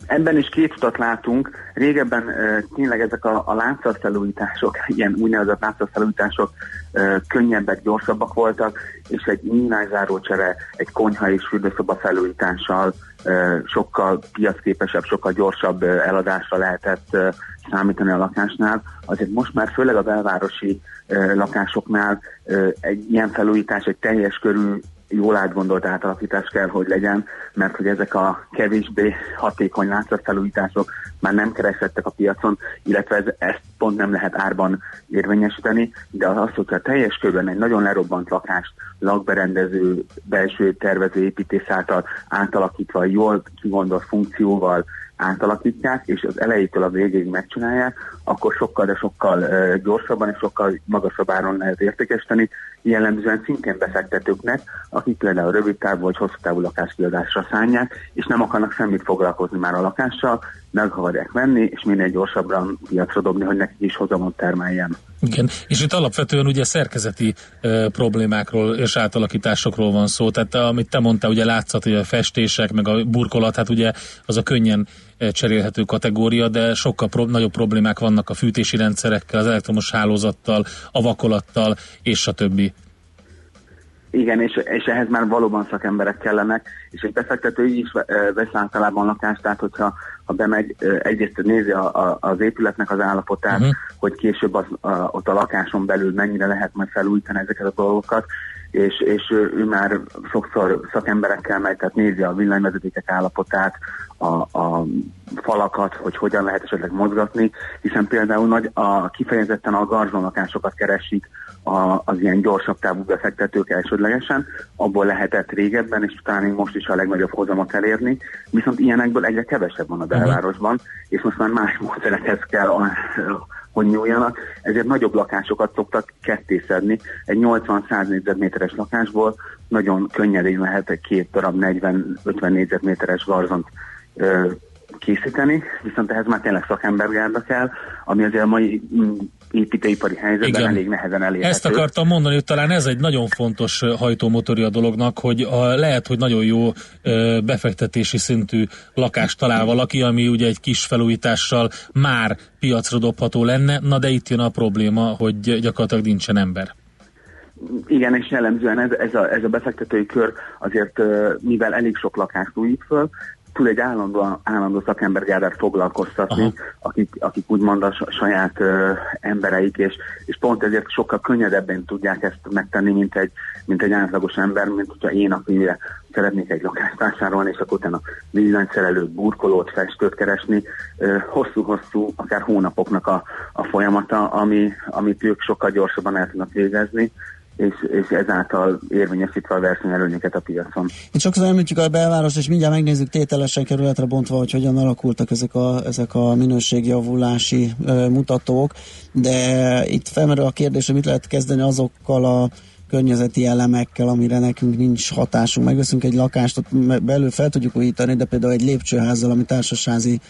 Ebben is két utat látunk. Régebben uh, tényleg ezek a, a láncszatfelújítások, ilyen úgynevezett láncszatfelújítások uh, könnyebbek, gyorsabbak voltak, és egy nyílányzáró csere, egy konyha és fürdőszoba felújítással uh, sokkal piacképesebb, sokkal gyorsabb eladásra lehetett uh, számítani a lakásnál. Azért most már főleg a belvárosi uh, lakásoknál uh, egy ilyen felújítás, egy teljes körű jól átgondolt átalakítás kell, hogy legyen, mert hogy ezek a kevésbé hatékony látszatfelújítások már nem keresettek a piacon, illetve ez, ezt pont nem lehet árban érvényesíteni, de az, hogy a teljes körben egy nagyon lerobbant lakást lakberendező, belső tervező építész által átalakítva, jól kigondolt funkcióval átalakítják, és az elejétől a végéig megcsinálják, akkor sokkal, de sokkal gyorsabban és sokkal magasabb áron lehet értékesíteni, jellemzően szintén befektetőknek, akik például rövid távú vagy hosszú távú lakáskiadásra szállják, és nem akarnak semmit foglalkozni már a lakással, meg akarják venni, és minél gyorsabban piacra dobni, hogy nekik is hozamot termeljen. Igen, és itt alapvetően ugye szerkezeti e, problémákról és átalakításokról van szó, tehát amit te mondtál, ugye látszat, hogy a festések, meg a burkolat, hát ugye az a könnyen cserélhető kategória, de sokkal pro- nagyobb problémák vannak a fűtési rendszerekkel, az elektromos hálózattal, a vakolattal és a többi. Igen, és, és ehhez már valóban szakemberek kellenek, és egy befektető így is ö, vesz általában lakást, tehát hogyha ha bemegy, ö, egyrészt nézi a, a, az épületnek az állapotát, uh-huh. hogy később az, a, ott a lakáson belül mennyire lehet majd felújítani ezeket a dolgokat, és, és ő, ő már sokszor szakemberekkel megy, tehát nézi a villanyvezetékek állapotát, a, a falakat, hogy hogyan lehet esetleg mozgatni, hiszen például nagy, a, kifejezetten a garzonlakásokat keresik a, az ilyen gyorsabb távú befektetők elsődlegesen, abból lehetett régebben, és talán még most is a legnagyobb hozamot elérni, viszont ilyenekből egyre kevesebb van a belvárosban, és most már más módszerekhez kell, a- hogy nyúljanak, ezért nagyobb lakásokat szoktak kettészedni. Egy 80-100 négyzetméteres lakásból nagyon könnyedén lehet egy két darab 40-50 négyzetméteres garzont ö, készíteni, viszont ehhez már tényleg szakembergárda kell, ami azért a mai mm, építőipari helyzetben Igen. elég nehezen elérhető. Ezt akartam mondani, hogy talán ez egy nagyon fontos hajtómotorja a dolognak, hogy a, lehet, hogy nagyon jó ö, befektetési szintű lakást talál valaki, ami ugye egy kis felújítással már piacra dobható lenne, na de itt jön a probléma, hogy gyakorlatilag nincsen ember. Igen, és jellemzően ez, ez, a, ez a befektetői kör azért, mivel elég sok lakást újít föl, tud egy állandó, állandó szakembergárdát foglalkoztatni, Aha. akik, akik úgymond a sa- saját ö, embereik, és, és pont ezért sokkal könnyedebben tudják ezt megtenni, mint egy, mint egy átlagos ember, mint hogyha én, aki szeretnék egy lakást vásárolni, és akkor utána villanyszerelőt, burkolót, festőt keresni. Hosszú-hosszú, akár hónapoknak a, a folyamata, ami, amit ők sokkal gyorsabban el tudnak végezni, és, és ezáltal érvényesítve a versenyelőnyöket a piacon. Itt sokszor említjük a belváros, és mindjárt megnézzük tételesen kerületre bontva, hogy hogyan alakultak ezek a, ezek a minőségjavulási ö, mutatók, de itt felmerül a kérdés, hogy mit lehet kezdeni azokkal a környezeti elemekkel, amire nekünk nincs hatásunk. Megveszünk egy lakást, ott belül fel tudjuk újítani, de például egy lépcsőházzal, ami társasházi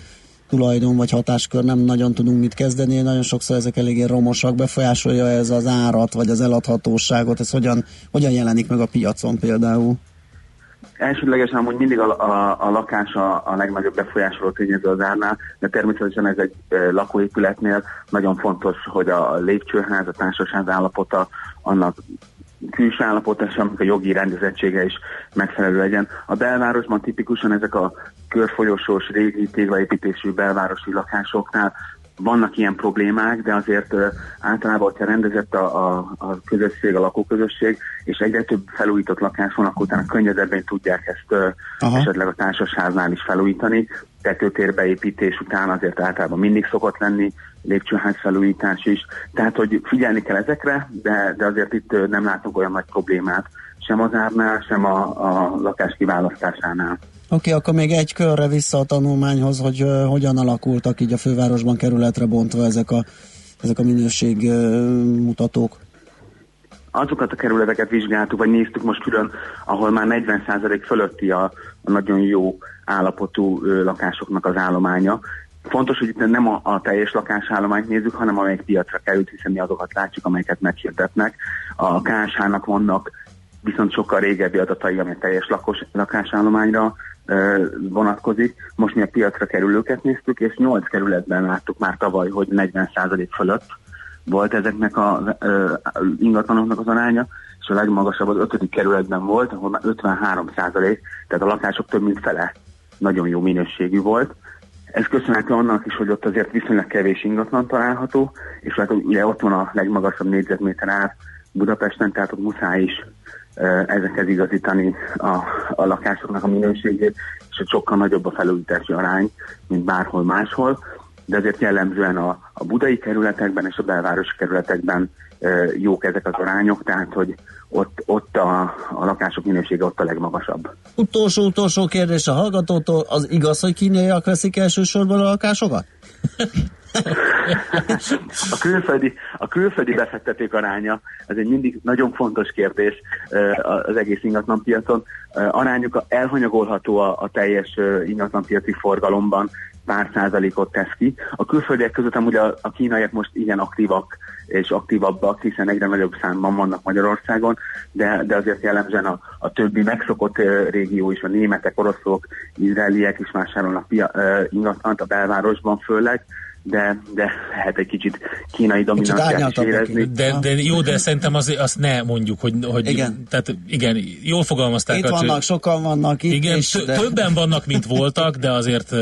tulajdon vagy hatáskör nem nagyon tudunk mit kezdeni, nagyon sokszor ezek eléggé romosak, befolyásolja ez az árat, vagy az eladhatóságot, ez hogyan, hogyan jelenik meg a piacon például? Elsődlegesen amúgy mindig a, a, a lakás a, a legnagyobb befolyásoló tényező az árnál, de természetesen ez egy e, lakóépületnél nagyon fontos, hogy a lépcsőház, a társaság állapota, annak külső állapota, és a jogi rendezettsége is megfelelő legyen. A belvárosban tipikusan ezek a körfolyosós, régi téglaépítésű belvárosi lakásoknál vannak ilyen problémák, de azért általában, hogyha rendezett a, a, a közösség, a lakóközösség, és egyre több felújított lakás van, akkor utána könnyedebben tudják ezt Aha. esetleg a társasháznál is felújítani. Tetőtérbeépítés után azért általában mindig szokott lenni lépcsőház felújítás is. Tehát, hogy figyelni kell ezekre, de, de azért itt nem látunk olyan nagy problémát, sem az árnál, sem a, a lakás kiválasztásánál. Oké, okay, akkor még egy körre vissza a tanulmányhoz, hogy uh, hogyan alakultak így a fővárosban kerületre bontva ezek a, ezek a minőség uh, mutatók. azokat a kerületeket vizsgáltuk, vagy néztük most külön, ahol már 40% fölötti a, a nagyon jó állapotú ö, lakásoknak az állománya. Fontos, hogy itt nem a, a teljes lakásállományt nézzük, hanem amelyik piacra került, hiszen mi azokat látjuk, amelyeket meghirdetnek. A KSH-nak vannak viszont sokkal régebbi adatai, ami a teljes lakos, lakásállományra ö, vonatkozik. Most mi a piacra kerülőket néztük, és 8 kerületben láttuk már tavaly, hogy 40% fölött volt ezeknek az ö, ingatlanoknak az aránya, és a legmagasabb az ötödik kerületben volt, ahol már 53 százalék, tehát a lakások több mint fele nagyon jó minőségű volt. Ez köszönhető annak is, hogy ott azért viszonylag kevés ingatlan található, és hát ugye ott van a legmagasabb négyzetméter ár Budapesten, tehát ott muszáj is ezekhez igazítani a, a lakásoknak a minőségét, és hogy sokkal nagyobb a felújítási arány, mint bárhol máshol. De azért jellemzően a, a budai kerületekben és a belvárosi kerületekben jók ezek az arányok, tehát hogy ott, ott a, a lakások minősége ott a legmagasabb. Utolsó, utolsó kérdés a hallgatótól, az igaz, hogy kínaiak veszik elsősorban a lakásokat? A külföldi, a külföldi befektetők aránya, ez egy mindig nagyon fontos kérdés az egész ingatlanpiacon. Arányuk elhanyagolható a, a teljes ingatlanpiaci forgalomban, pár százalékot tesz ki. A külföldiek között amúgy a, a kínaiak most igen aktívak és aktívabbak, hiszen egyre nagyobb számban vannak Magyarországon, de, de azért jellemzően a, a többi megszokott uh, régió is, a németek, oroszok, izraeliek is vásárolnak pia, uh, ingatlant a belvárosban főleg, de, de lehet egy kicsit kínai dominanciát érezni. De, de jó, de szerintem az, azt ne mondjuk, hogy, hogy igen. Tehát igen, jól fogalmazták. Itt vannak, hogy, sokan vannak itt. Igen, is, de... többen vannak, mint voltak, de azért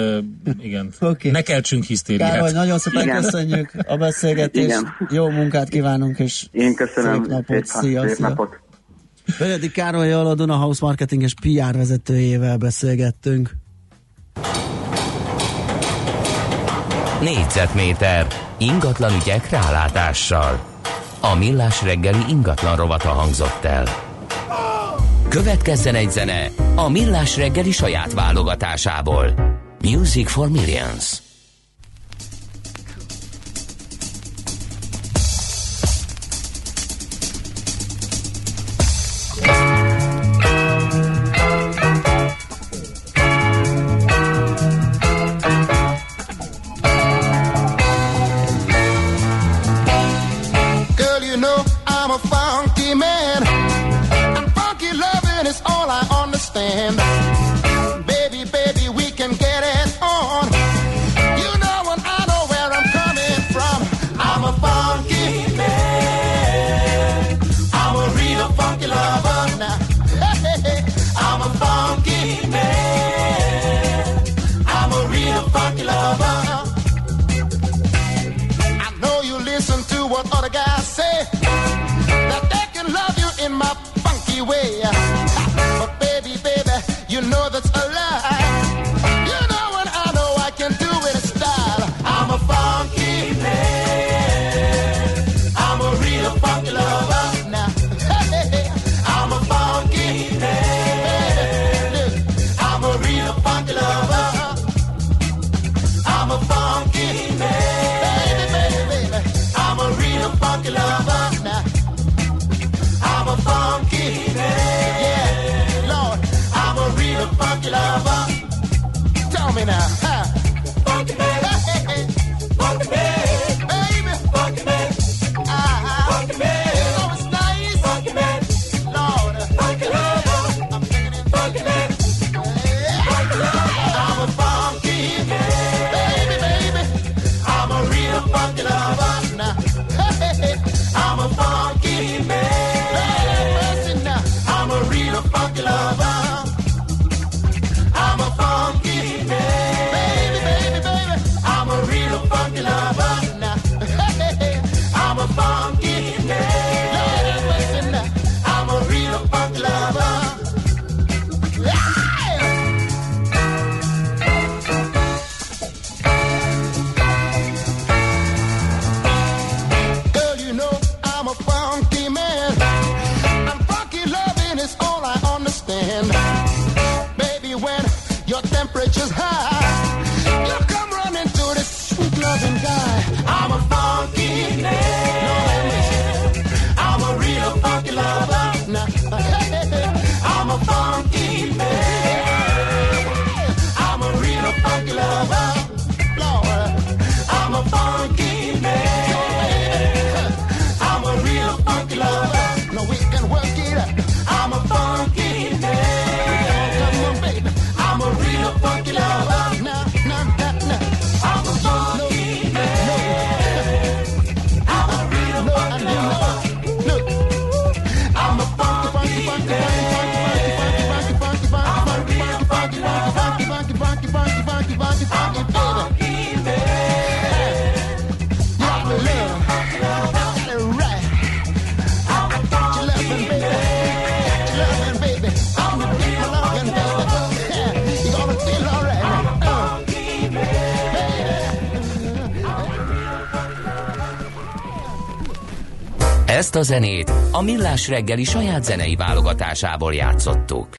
igen, okay. ne keltsünk hisztériát. Károly, nagyon szépen igen. köszönjük a beszélgetést, jó munkát kívánunk, és Én köszönöm. szép napot, szép, szia, szép szia. napot. Benedi Károlyjal a Duna House Marketing és PR vezetőjével beszélgettünk. Négyzetméter ingatlan ügyek rálátással. A millás reggeli ingatlan rovata hangzott el. Következzen egy zene a millás reggeli saját válogatásából. Music for Millions. zenét a Millás reggeli saját zenei válogatásából játszottuk.